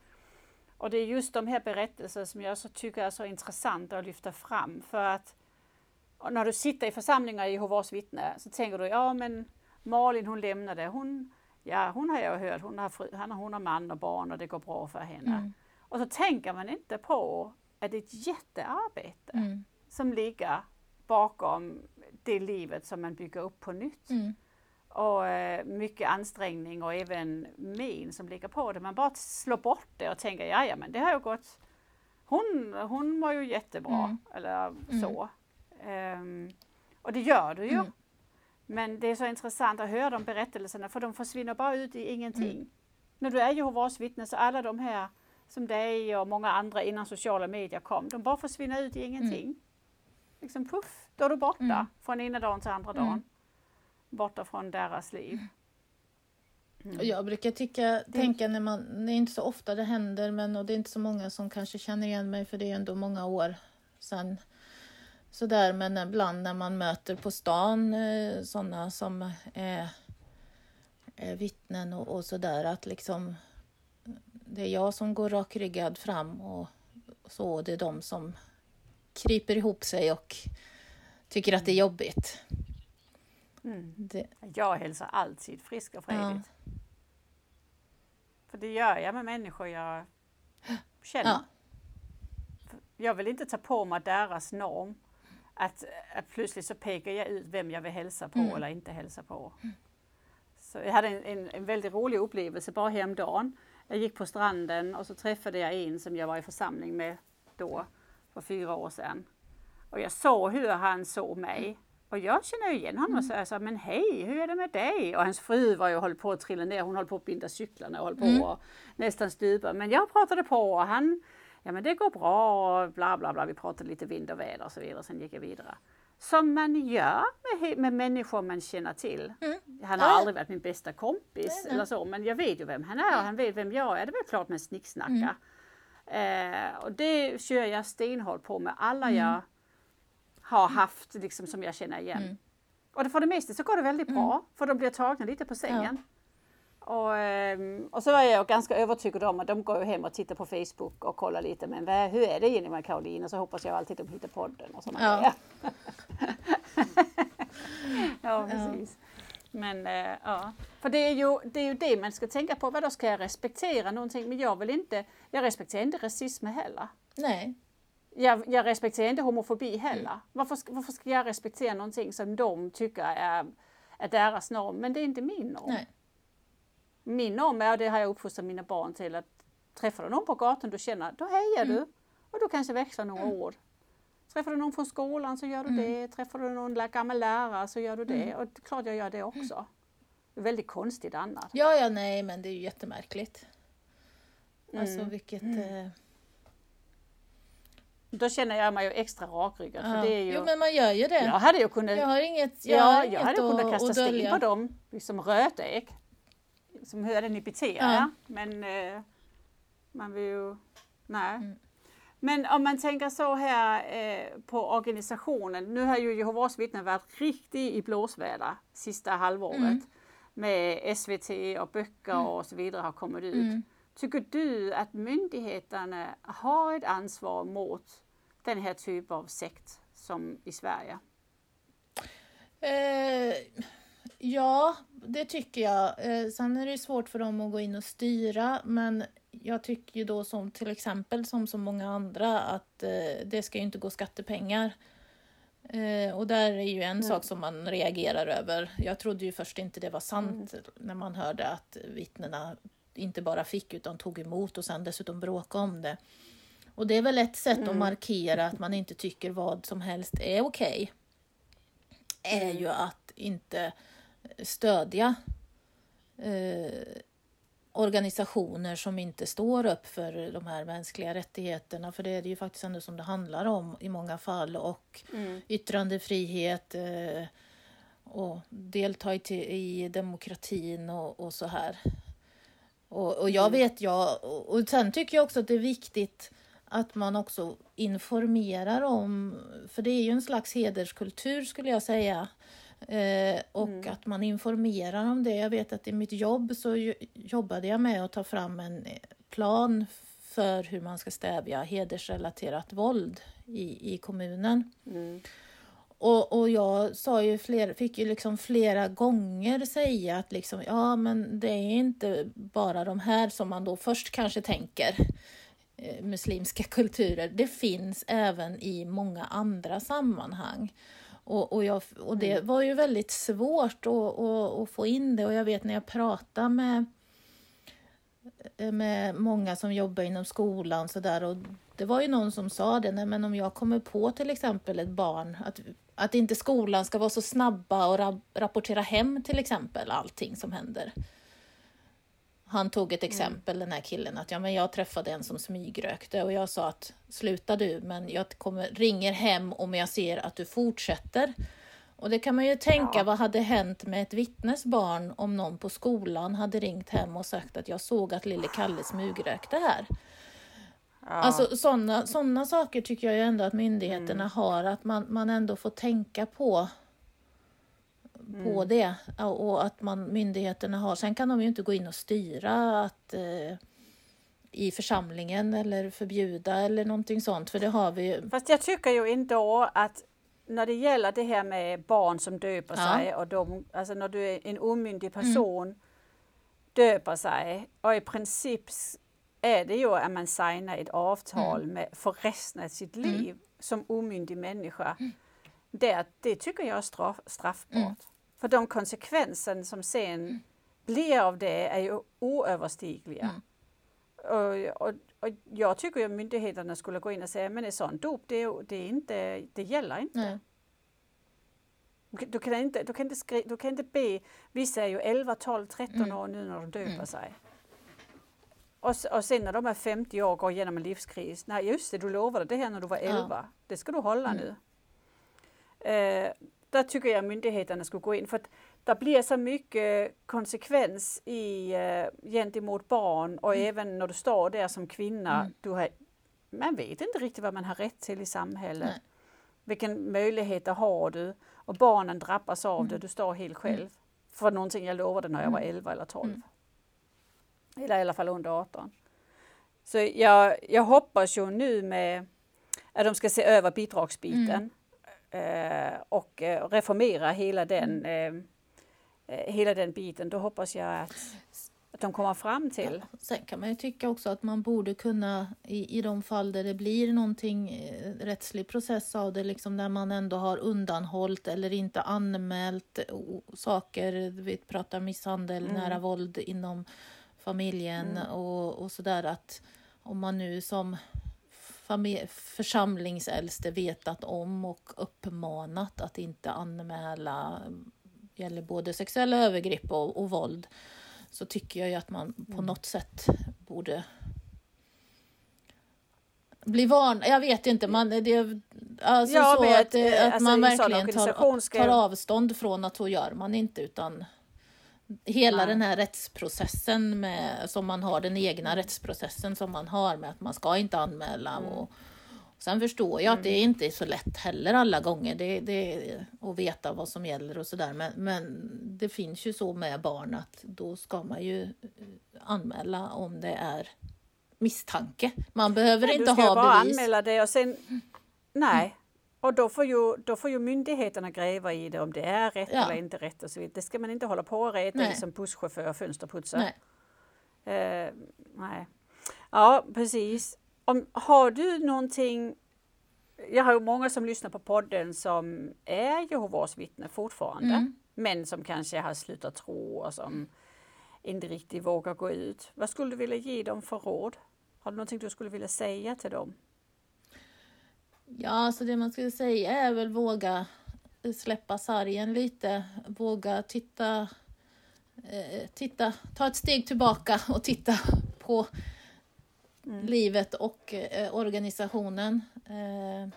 Och det är just de här berättelserna som jag så tycker är så intressanta att lyfta fram för att när du sitter i församlingar i Jehovas vittne så tänker du, ja men Malin hon lämnade, hon, ja hon har jag hört, hon har, fru, hon har man och barn och det går bra för henne. Mm. Och så tänker man inte på att det är ett jättearbete mm. som ligger bakom det livet som man bygger upp på nytt. Mm. Och eh, mycket ansträngning och även min som ligger på det. Man bara slår bort det och tänker, ja ja men det har ju gått, hon, hon var ju jättebra mm. eller mm. så. Um, och det gör du ju. Mm. Men det är så intressant att höra de berättelserna för de försvinner bara ut i ingenting. Mm. När du är Jehovas vittne så alla de här som dig och många andra innan sociala medier kom, de bara försvinner ut i ingenting. Mm. Liksom puff, då är du borta mm. från ena dagen till andra dagen. Mm. Borta från deras liv. Mm. Jag brukar tycka, tänka när man, det är inte så ofta det händer men och det är inte så många som kanske känner igen mig för det är ändå många år sedan sådär, men ibland när man möter på stan eh, sådana som är, är vittnen och, och sådär, att liksom det är jag som går rakryggad fram och så, det är de som kryper ihop sig och tycker att det är jobbigt. Mm. Det. Jag hälsar alltid frisk och frejdigt. Ja. För det gör jag med människor jag känner. Ja. Jag vill inte ta på mig deras norm att, att plötsligt så pekar jag ut vem jag vill hälsa på mm. eller inte hälsa på. Så jag hade en, en, en väldigt rolig upplevelse bara häromdagen. Jag gick på stranden och så träffade jag en som jag var i församling med då för fyra år sedan. Och jag såg hur han såg mig. Och jag känner igen honom och mm. sa men hej, hur är det med dig? Och hans fru var ju hållit på att trilla ner, hon höll på att binda cyklarna och höll på mm. att nästan stupa. Men jag pratade på och han ja men det går bra och bla bla bla. Vi pratade lite vind och väder och så vidare. Sen gick jag vidare. Som man gör med, med människor man känner till. Mm. Han har ja. aldrig varit min bästa kompis nej. eller så, men jag vet ju vem han är och han vet vem jag är. Det är väl klart man snicksnackar. Mm. Eh, och det kör jag stenhårt på med alla mm. jag har haft liksom, som jag känner igen. Mm. Och för det mesta så går det väldigt bra, mm. för de blir tagna lite på sängen. Ja. Och, ehm, och så var jag ganska övertygad om att de går hem och tittar på Facebook och kollar lite, men vad, hur är det Jenny med Caroline? Och så hoppas jag alltid att de hittar podden och sådana ja. [LAUGHS] ja, precis. Men äh, ja, för det är, ju, det är ju det man ska tänka på. Vadå, ska jag respektera någonting? Men jag vill inte, jag respekterar inte rasism heller. Nej. Jag, jag respekterar inte homofobi heller. Mm. Varför, varför ska jag respektera någonting som de tycker är, är deras norm? Men det är inte min norm. Nej. Min norm är, och det har jag uppfostrat mina barn till, att träffar du någon på gatan du känner, då hejar mm. du. Och då kanske växlar några mm. ord. Träffar du någon från skolan så gör du mm. det. Träffar du någon gammal lärare så gör du det. Mm. Och det klart jag gör det också. Det är väldigt konstigt annars. Ja, ja, nej, men det är ju jättemärkligt. Alltså mm. vilket... Eh... Då känner jag mig ju extra rakryggad. Ja. För det är ju... Jo men man gör ju det. Jag hade ju kunnat, jag har inget, jag ja, har jag hade kunnat kasta sten på dem, liksom rötägg. Som hur ni beter ja. Men eh, man vill ju, nej. Mm. Men om man tänker så här eh, på organisationen. Nu har ju Jehovas vittnen varit riktigt i blåsväder sista halvåret. Mm. Med SVT och böcker mm. och så vidare har kommit ut. Mm. Tycker du att myndigheterna har ett ansvar mot den här typen av sekt som i Sverige? Eh, ja, det tycker jag. Eh, sen är det svårt för dem att gå in och styra men jag tycker ju då som till exempel som så många andra att eh, det ska ju inte gå skattepengar. Eh, och där är ju en mm. sak som man reagerar över. Jag trodde ju först inte det var sant mm. när man hörde att vittnena inte bara fick utan tog emot och sen dessutom bråkade om det. Och det är väl ett sätt mm. att markera att man inte tycker vad som helst är okej. Okay, är ju att inte stödja eh, organisationer som inte står upp för de här mänskliga rättigheterna, för det är det ju faktiskt ändå som det handlar om i många fall, och mm. yttrandefrihet eh, och delta i, i demokratin och, och så här. Och, och jag mm. vet, jag, och sen tycker jag också att det är viktigt att man också informerar om, för det är ju en slags hederskultur skulle jag säga, Eh, och mm. att man informerar om det. Jag vet att i mitt jobb så jobbade jag med att ta fram en plan för hur man ska stävja hedersrelaterat våld i, i kommunen. Mm. Och, och jag sa ju fler, fick ju liksom flera gånger säga att liksom, ja men det är inte bara de här som man då först kanske tänker eh, muslimska [LAUGHS] kulturer. Det finns även i många andra sammanhang. Och, och, jag, och det mm. var ju väldigt svårt att, att, att, få in det och jag vet när jag pratade med, med många som jobbar inom skolan så där, och det var ju någon som sa det, nej men om jag kommer på till exempel ett barn, att, att inte skolan ska vara så snabba och rapportera hem till exempel allting som händer. Han tog ett mm. exempel, mm. den här killen, att ja, men jag träffade en som smygrökte och jag sa att sluta du, men jag kommer, ringer hem om jag ser att du fortsätter. Och det kan man ju tänka, ja. vad hade hänt med ett vittnes barn om någon på skolan hade ringt hem och sagt att jag såg att lille Kalle smygrökte här. Ja. Alltså sådana såna saker tycker jag ju ändå att myndigheterna mm. har, att man, man ändå får tänka på på mm. det och att man, myndigheterna har, sen kan de ju inte gå in och styra att eh, i församlingen eller förbjuda eller någonting sånt, för det har vi ju. Fast jag tycker ju ändå att när det gäller det här med barn som döper ja. sig och de, alltså när du är en omyndig mm. person mm. döper sig och i princip är det ju att man signar ett avtal mm. med, för resten av sitt mm. liv som omyndig människa. Mm. Det, det tycker jag är straff, straffbart. För de konsekvenser som sen mm. blir av det är ju oöverstigliga. Mm. Och, och, och, jag tycker att myndigheterna skulle gå in och säga, men ett sånt dop, det, det, är inte, det gäller inte. Nej. Du kan inte, du, kan inte skri, du kan inte be, vissa är ju 11, 12, 13 mm. år nu när de döper mm. sig. Och, och sen när de är 50 år och går igenom en livskris, nej just det, du lovade det här när du var 11, ja. det ska du hålla mm. nu. Eh, där tycker jag myndigheterna skulle gå in för det blir så mycket konsekvens i, uh, gentemot barn och mm. även när du står där som kvinna. Mm. Du har, man vet inte riktigt vad man har rätt till i samhället. Nej. Vilken möjligheter har du? Och barnen drabbas av mm. det, du står helt själv. Mm. För någonting jag lovade när jag var 11 mm. eller 12. Mm. Eller i alla fall under 18. Så jag, jag hoppas ju nu med att de ska se över bidragsbiten och eh, reformera hela den, mm. eh, eh, hela den biten. Då hoppas jag att, att de kommer fram till. Ja, sen kan man ju tycka också att man borde kunna i, i de fall där det blir någonting eh, rättslig process av det, liksom när man ändå har undanhållit eller inte anmält saker, vi pratar misshandel, mm. nära våld inom familjen mm. och, och sådär att om man nu som församlingsäldste vetat om och uppmanat att inte anmäla gäller både sexuella övergrepp och, och våld så tycker jag ju att man på mm. något sätt borde bli van. Jag vet inte, man, det, alltså ja, så att, att, att alltså, man verkligen tar, tar avstånd från att så gör man inte utan hela Nej. den här rättsprocessen med, som man har, den egna rättsprocessen som man har med att man ska inte anmäla. Mm. Och, sen förstår jag mm. att det inte är så lätt heller alla gånger det, det, att veta vad som gäller och sådär. Men, men det finns ju så med barn att då ska man ju anmäla om det är misstanke. Man behöver Nej, inte ha bevis. Du ska bara anmäla det och sen... Nej, och då får, ju, då får ju myndigheterna gräva i det om det är rätt ja. eller inte rätt och så vidare. Det ska man inte hålla på och reta i som busschaufför och fönsterputsare. Nej. Uh, nej. Ja, precis. Om, har du någonting jag har ju många som lyssnar på podden som är Jehovas vittnen fortfarande, mm. men som kanske har slutat tro och som inte riktigt vågar gå ut. Vad skulle du vilja ge dem för råd? Har du någonting du skulle vilja säga till dem? Ja, alltså det man skulle säga är väl våga släppa sargen lite. Våga titta, eh, titta, ta ett steg tillbaka och titta på mm. livet och eh, organisationen. Eh,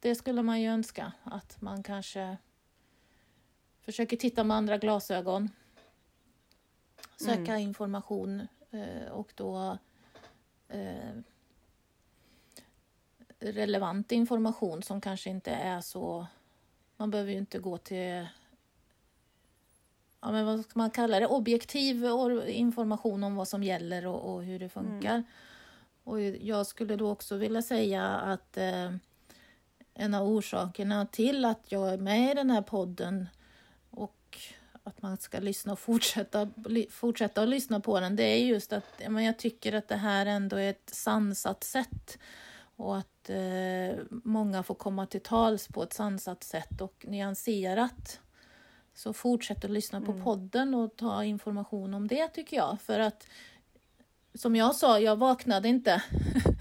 det skulle man ju önska att man kanske försöker titta med andra glasögon. Söka mm. information eh, och då eh, relevant information som kanske inte är så... Man behöver ju inte gå till... Ja, men vad ska man kalla det? Objektiv information om vad som gäller och, och hur det funkar. Mm. Och jag skulle då också vilja säga att eh, en av orsakerna till att jag är med i den här podden och att man ska lyssna och fortsätta, fortsätta att lyssna på den, det är just att men jag tycker att det här ändå är ett sansat sätt och att eh, många får komma till tals på ett sansat sätt och nyanserat. Så fortsätt att lyssna på mm. podden och ta information om det tycker jag. För att som jag sa, jag vaknade inte.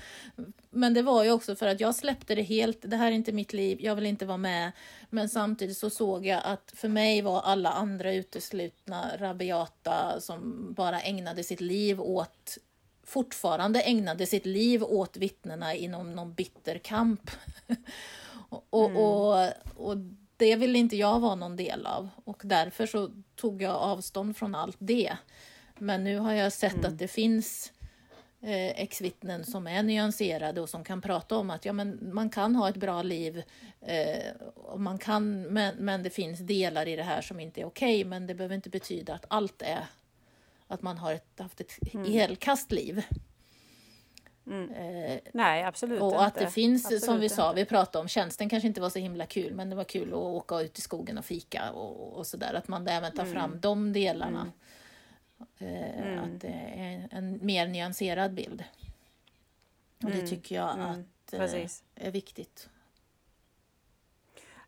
[LAUGHS] Men det var ju också för att jag släppte det helt. Det här är inte mitt liv, jag vill inte vara med. Men samtidigt så såg jag att för mig var alla andra uteslutna, rabiata, som bara ägnade sitt liv åt fortfarande ägnade sitt liv åt vittnena inom någon bitter kamp. [LAUGHS] och, mm. och, och det vill inte jag vara någon del av och därför så tog jag avstånd från allt det. Men nu har jag sett mm. att det finns eh, ex-vittnen som är nyanserade och som kan prata om att ja, men man kan ha ett bra liv, eh, och man kan, men, men det finns delar i det här som inte är okej, okay, men det behöver inte betyda att allt är att man har ett, haft ett mm. helkastliv. Mm. Eh, Nej, absolut Och inte. att det finns, absolut som vi sa, vi pratade om, tjänsten kanske inte var så himla kul, men det var kul att åka ut i skogen och fika och, och sådär. Att man även tar fram mm. de delarna. Eh, mm. Att det är en mer nyanserad bild. Och det mm. tycker jag mm. att eh, är viktigt.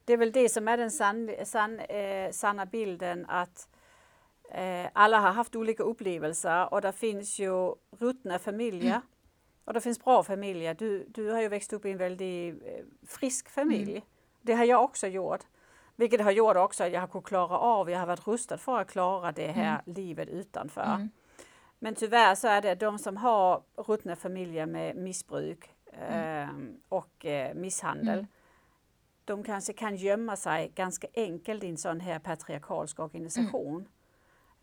Det är väl det som är den san, san, eh, sanna bilden att alla har haft olika upplevelser och det finns ju ruttna familjer mm. och det finns bra familjer. Du, du har ju växt upp i en väldigt eh, frisk familj. Mm. Det har jag också gjort. Vilket har gjort också att jag har kunnat klara av, jag har varit rustad för att klara det här mm. livet utanför. Mm. Men tyvärr så är det de som har ruttna familjer med missbruk eh, och eh, misshandel mm. de kanske kan gömma sig ganska enkelt i en sån här patriarkalsk organisation. Mm.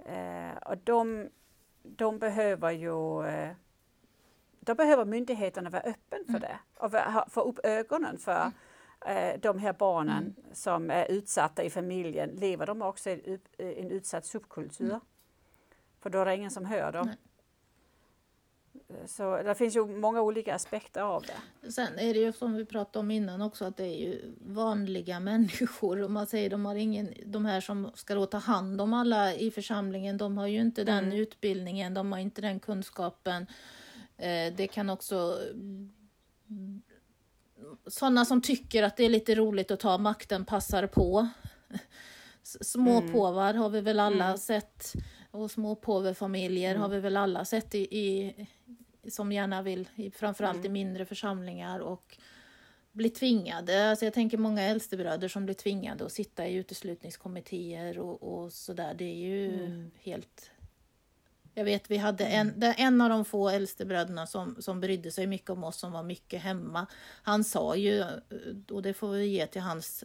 Eh, och de, de behöver ju eh, då behöver myndigheterna vara öppen för mm. det och få upp ögonen för eh, de här barnen mm. som är utsatta i familjen. Lever de också i en utsatt subkultur? Mm. För då är det ingen som hör dem. Nej. Så det finns ju många olika aspekter av det. Sen är det ju som vi pratade om innan också att det är ju vanliga [LAUGHS] människor. Om man säger de har ingen, de här som ska då ta hand om alla i församlingen, de har ju inte den Mm. utbildningen, de har inte den kunskapen. Eh, det kan också sådana som tycker att det är lite roligt att ta makten passar på. [LAUGHS] Småpåvar har vi väl alla sett. Och småpåvefamiljer har vi väl alla sett i, i, som gärna vill, i, framförallt i mindre församlingar och bli tvingade. Alltså jag tänker många äldstebröder som blir tvingade att sitta i uteslutningskommittéer och, och sådär. Det är ju helt... Jag vet, vi hade en, det- en av de få äldstebröderna som, som brydde sig mycket om oss, som var mycket hemma. Han sa ju, och det får vi ge till hans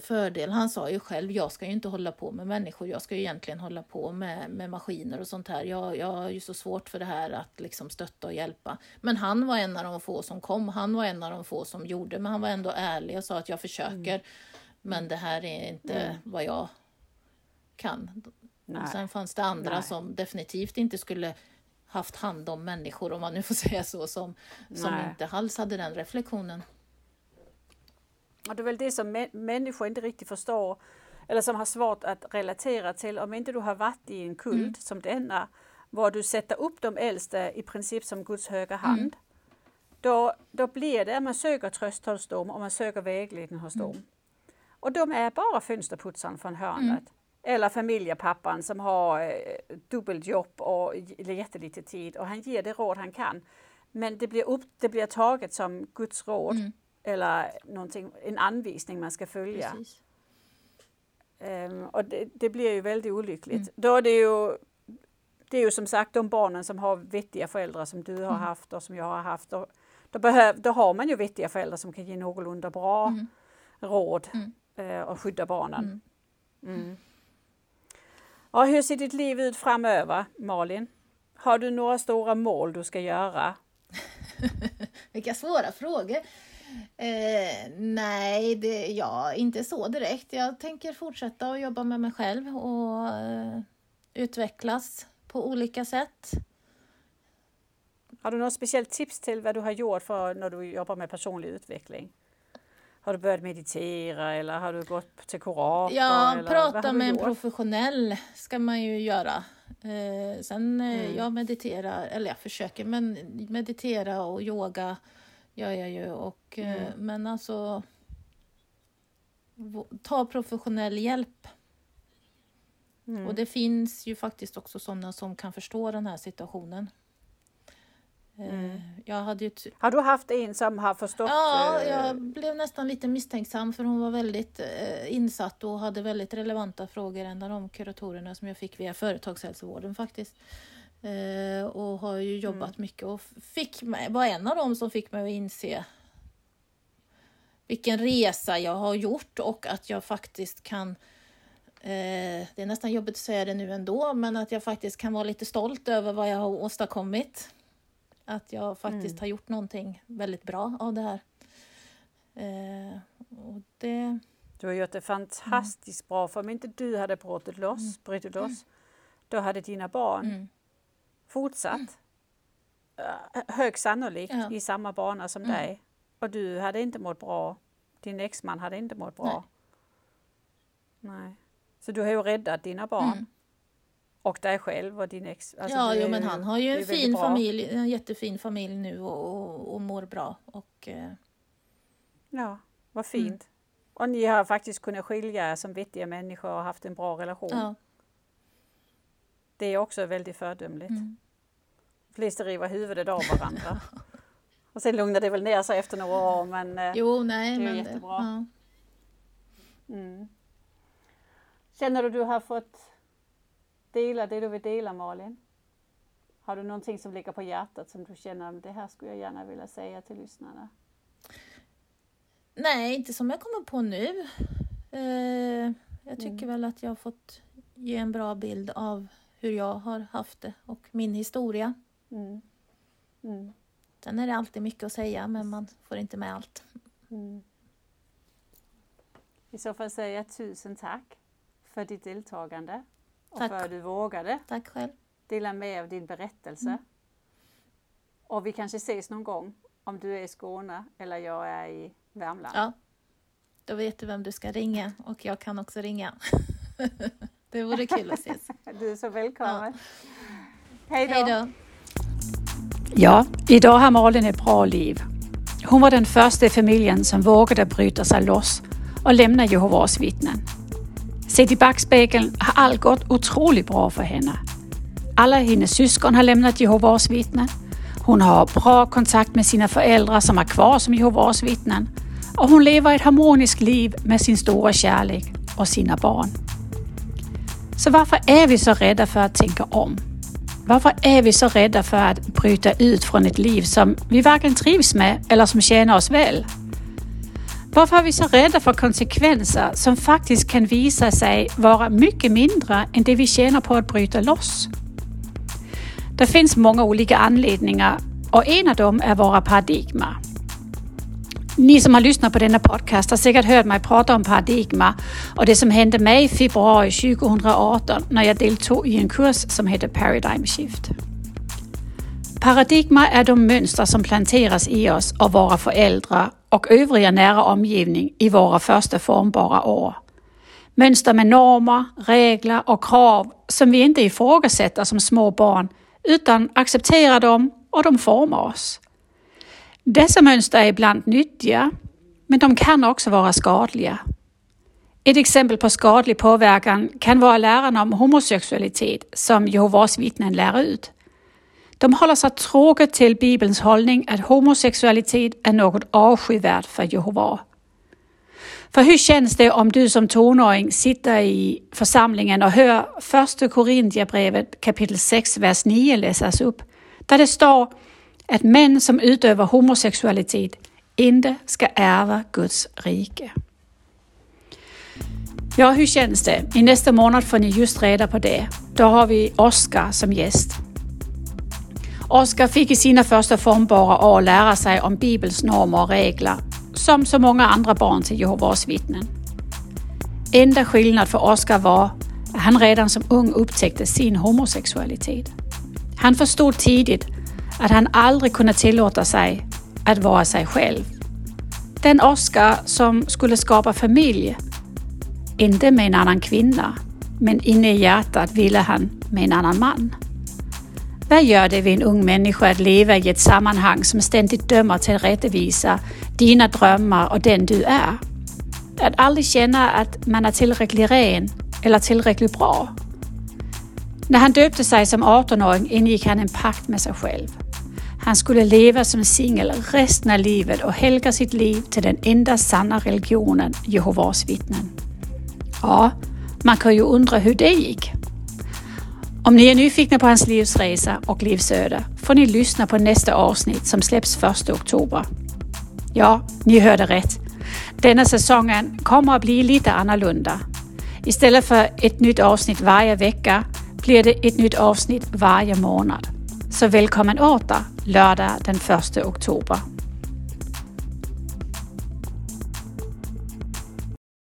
fördel. Han sa ju själv, jag ska ju inte hålla på med människor, jag ska ju egentligen hålla på med, med maskiner och sånt här. Jag, jag har ju så svårt för det här att liksom stötta och hjälpa. Men han var en av de få som kom, han var en av de få som gjorde, men han var ändå ärlig och sa att jag försöker, men det här är inte vad jag kan. Nej. Sen fanns det andra Nej. som definitivt inte skulle haft hand om människor, om man nu får [LAUGHS] säga så, som, som Nej. inte alls hade den reflektionen. Och det är väl det som mä- människor inte riktigt förstår eller som har svårt att relatera till om inte du har varit i en kult Mm. som denna var du sätter upp de äldste i princip som Guds höga hand. Mm. Då, då blir det att man söker tröst hos dem och man söker vägledning hos Mm. dem. Och de är bara fönsterputsaren från hörnet. Eller familjepappan som har eh, dubbelt jobb och jättelite tid och han ger det råd han kan. Men det blir, upp, det blir taget som Guds råd Mm. Eller någonting, en anvisning man ska följa. Ehm, och det, det blir ju väldigt olyckligt. Mm. Då är det ju det är ju som sagt de barnen som har vettiga föräldrar som du Mm. har haft och som jag har haft. Då, då, behöv, då har man ju vettiga föräldrar som kan ge någorlunda bra Mm. råd Mm. eh, och skydda barnen. Mm. Mm. Ja, hur ser ditt liv ut framöver, Malin? Har du några stora mål du ska göra? [LAUGHS] Vilka svåra frågor. Eh, nej, det, ja, inte så direkt. Jag tänker fortsätta att jobba med mig själv och eh, utvecklas på olika sätt. Har du något speciellt tips till vad du har gjort för när du jobbar med personlig utveckling? Har du börjat meditera eller har du gått till kurator? Ja, prata med en professionell ska man ju göra. Eh, sen eh, Mm. jag mediterar, eller jag försöker, men meditera och yoga gör jag ju. Och, eh, Mm. Men alltså, ta professionell hjälp. Mm. Och det finns ju faktiskt också sådana som kan förstå den här situationen. Eh, Mm. Jag hade ju Har du haft en som har förstått? Ja, eh, jag blev nästan lite misstänksam för hon var väldigt eh, insatt och hade väldigt relevanta frågor. En av de kuratorerna som jag fick via företagshälsovården faktiskt. Eh, och har ju jobbat mycket och fick mig, var en av dem som fick mig att inse vilken resa jag har gjort och att jag faktiskt kan eh, det är nästan jobbigt att säga det nu ändå, men att jag faktiskt kan vara lite stolt över vad jag har åstadkommit. Att jag faktiskt har gjort någonting väldigt bra av det här. Eh, och det, Du har gjort det fantastiskt bra för om inte du hade brutit loss, brutit loss då hade dina barn mm, fortsatt eh, högst sannolikt Ja. i samma bana som Mm. dig. Och du hade inte mått bra. Din exman hade inte mått bra. Nej. Så du har ju räddat dina barn. Mm. Och dig själv och din ex. Alltså, ja, jo, men han har ju det en fin bra. familj, en jättefin familj nu och, och, och mår bra. Och, eh, Ja, vad Mm. fint. Och ni har faktiskt kunnat skilja er som vettiga människor och haft en bra relation. ja, Det är också väldigt föredömligt. mm. Flesta river huvudet av varandra. [LAUGHS] och sen lugnar det väl ner sig efter några år. Men, eh, Jo, nej, Det är men jättebra. ja. Mm. Känner du du har fått dela det du vill dela Malin? Har du någonting som ligger på hjärtat som du känner det här skulle jag gärna vilja säga till lyssnarna? Nej, inte som jag kommer på nu. Eh, jag tycker Mm. väl att jag har fått ge en bra bild av hur jag har haft det och min historia. Mm. Mm. Sen är det alltid mycket att säga, men man får inte med allt. Mm. I så fall säger jag tusen tack för ditt deltagande och Tack. för att du vågade Tack själv. dela med av din berättelse. Och vi kanske ses någon gång om du är i Skåne eller jag är i Värmland. Ja, då vet du vem du ska ringa och jag kan också ringa. [LAUGHS] det vore kul att ses. [LAUGHS] Du är så välkommen. Ja. Hej då. Hej då. Ja, idag har Malin ett bra liv. Hon var den första i familjen som vågade bryta sig loss och lämna Jehovas vittnen. Sett i backspegeln har allt gått otroligt bra för henne. Alla hennes syskon har lämnat Jehovas vittnen. Hon har bra kontakt med sina föräldrar som är kvar som Jehovas vittnen och hon lever ett harmoniskt liv med sin stora kärlek och sina barn. Så varför är vi så rädda för att tänka om? Varför är vi så rädda för att bryta ut från ett liv som vi varken trivs med eller som tjänar oss väl? Varför är vi så rädda för konsekvenser som faktiskt kan visa sig vara mycket mindre än det vi tjänar på att bryta loss? Det finns många olika anledningar och en av dem är våra paradigma. Ni som har lyssnat på denna podcast har säkert hört mig prata om paradigma och det som hände mig i februari 2018 när jag deltog i en kurs som hette Paradigm Shift. Paradigma är de mönster som planteras i oss av våra föräldrar och övriga nära omgivning i våra första formbara år. Mönster med normer, regler och krav som vi inte ifrågasätter som små barn utan accepterar dem och de formar oss. Dessa mönster är ibland nyttiga, men de kan också vara skadliga. Ett exempel på skadlig påverkan kan vara läran om homosexualitet som Jehovas vittnen lär ut. De håller sig troget till Bibelns hållning att homosexualitet är något avskyvärt för Jehova. För hur känns det om du som tonåring sitter i församlingen och hör första Korintierbrevet kapitel 6, vers 9 läsas upp, där det står att män som utövar homosexualitet inte ska ärva Guds rike. Ja, hur känns det? I nästa månad får ni just reda på det. Då har vi Oskar som gäst. Oskar fick i sina första formbara år lära sig om Bibels normer och regler, som så många andra barn till Jehovas vittnen. Enda skillnad för Oskar var att han redan som ung upptäckte sin homosexualitet. Han förstod tidigt att han aldrig kunde tillåta sig att vara sig själv. Den Oskar som skulle skapa familj, inte med en annan kvinna, men inne i hjärtat ville han med en annan man. Vad gör det vid en ung människa att leva i ett sammanhang som ständigt dömer till rättvisa, dina drömmar och den du är? Att aldrig känna att man är tillräckligt ren eller tillräckligt bra. När han döpte sig som 18-åring ingick han en pakt med sig själv. Han skulle leva som singel resten av livet och helga sitt liv till den enda sanna religionen, Jehovas vittnen. Ja, man kan ju undra hur det gick. Om ni är nyfikna på hans livsresa och livsöde får ni lyssna på nästa avsnitt som släpps 1 oktober. Ja, ni hörde rätt. Denna säsongen kommer att bli lite annorlunda. Istället för ett nytt avsnitt varje vecka blir det ett nytt avsnitt varje månad. Så välkommen åter lördag den 1 oktober.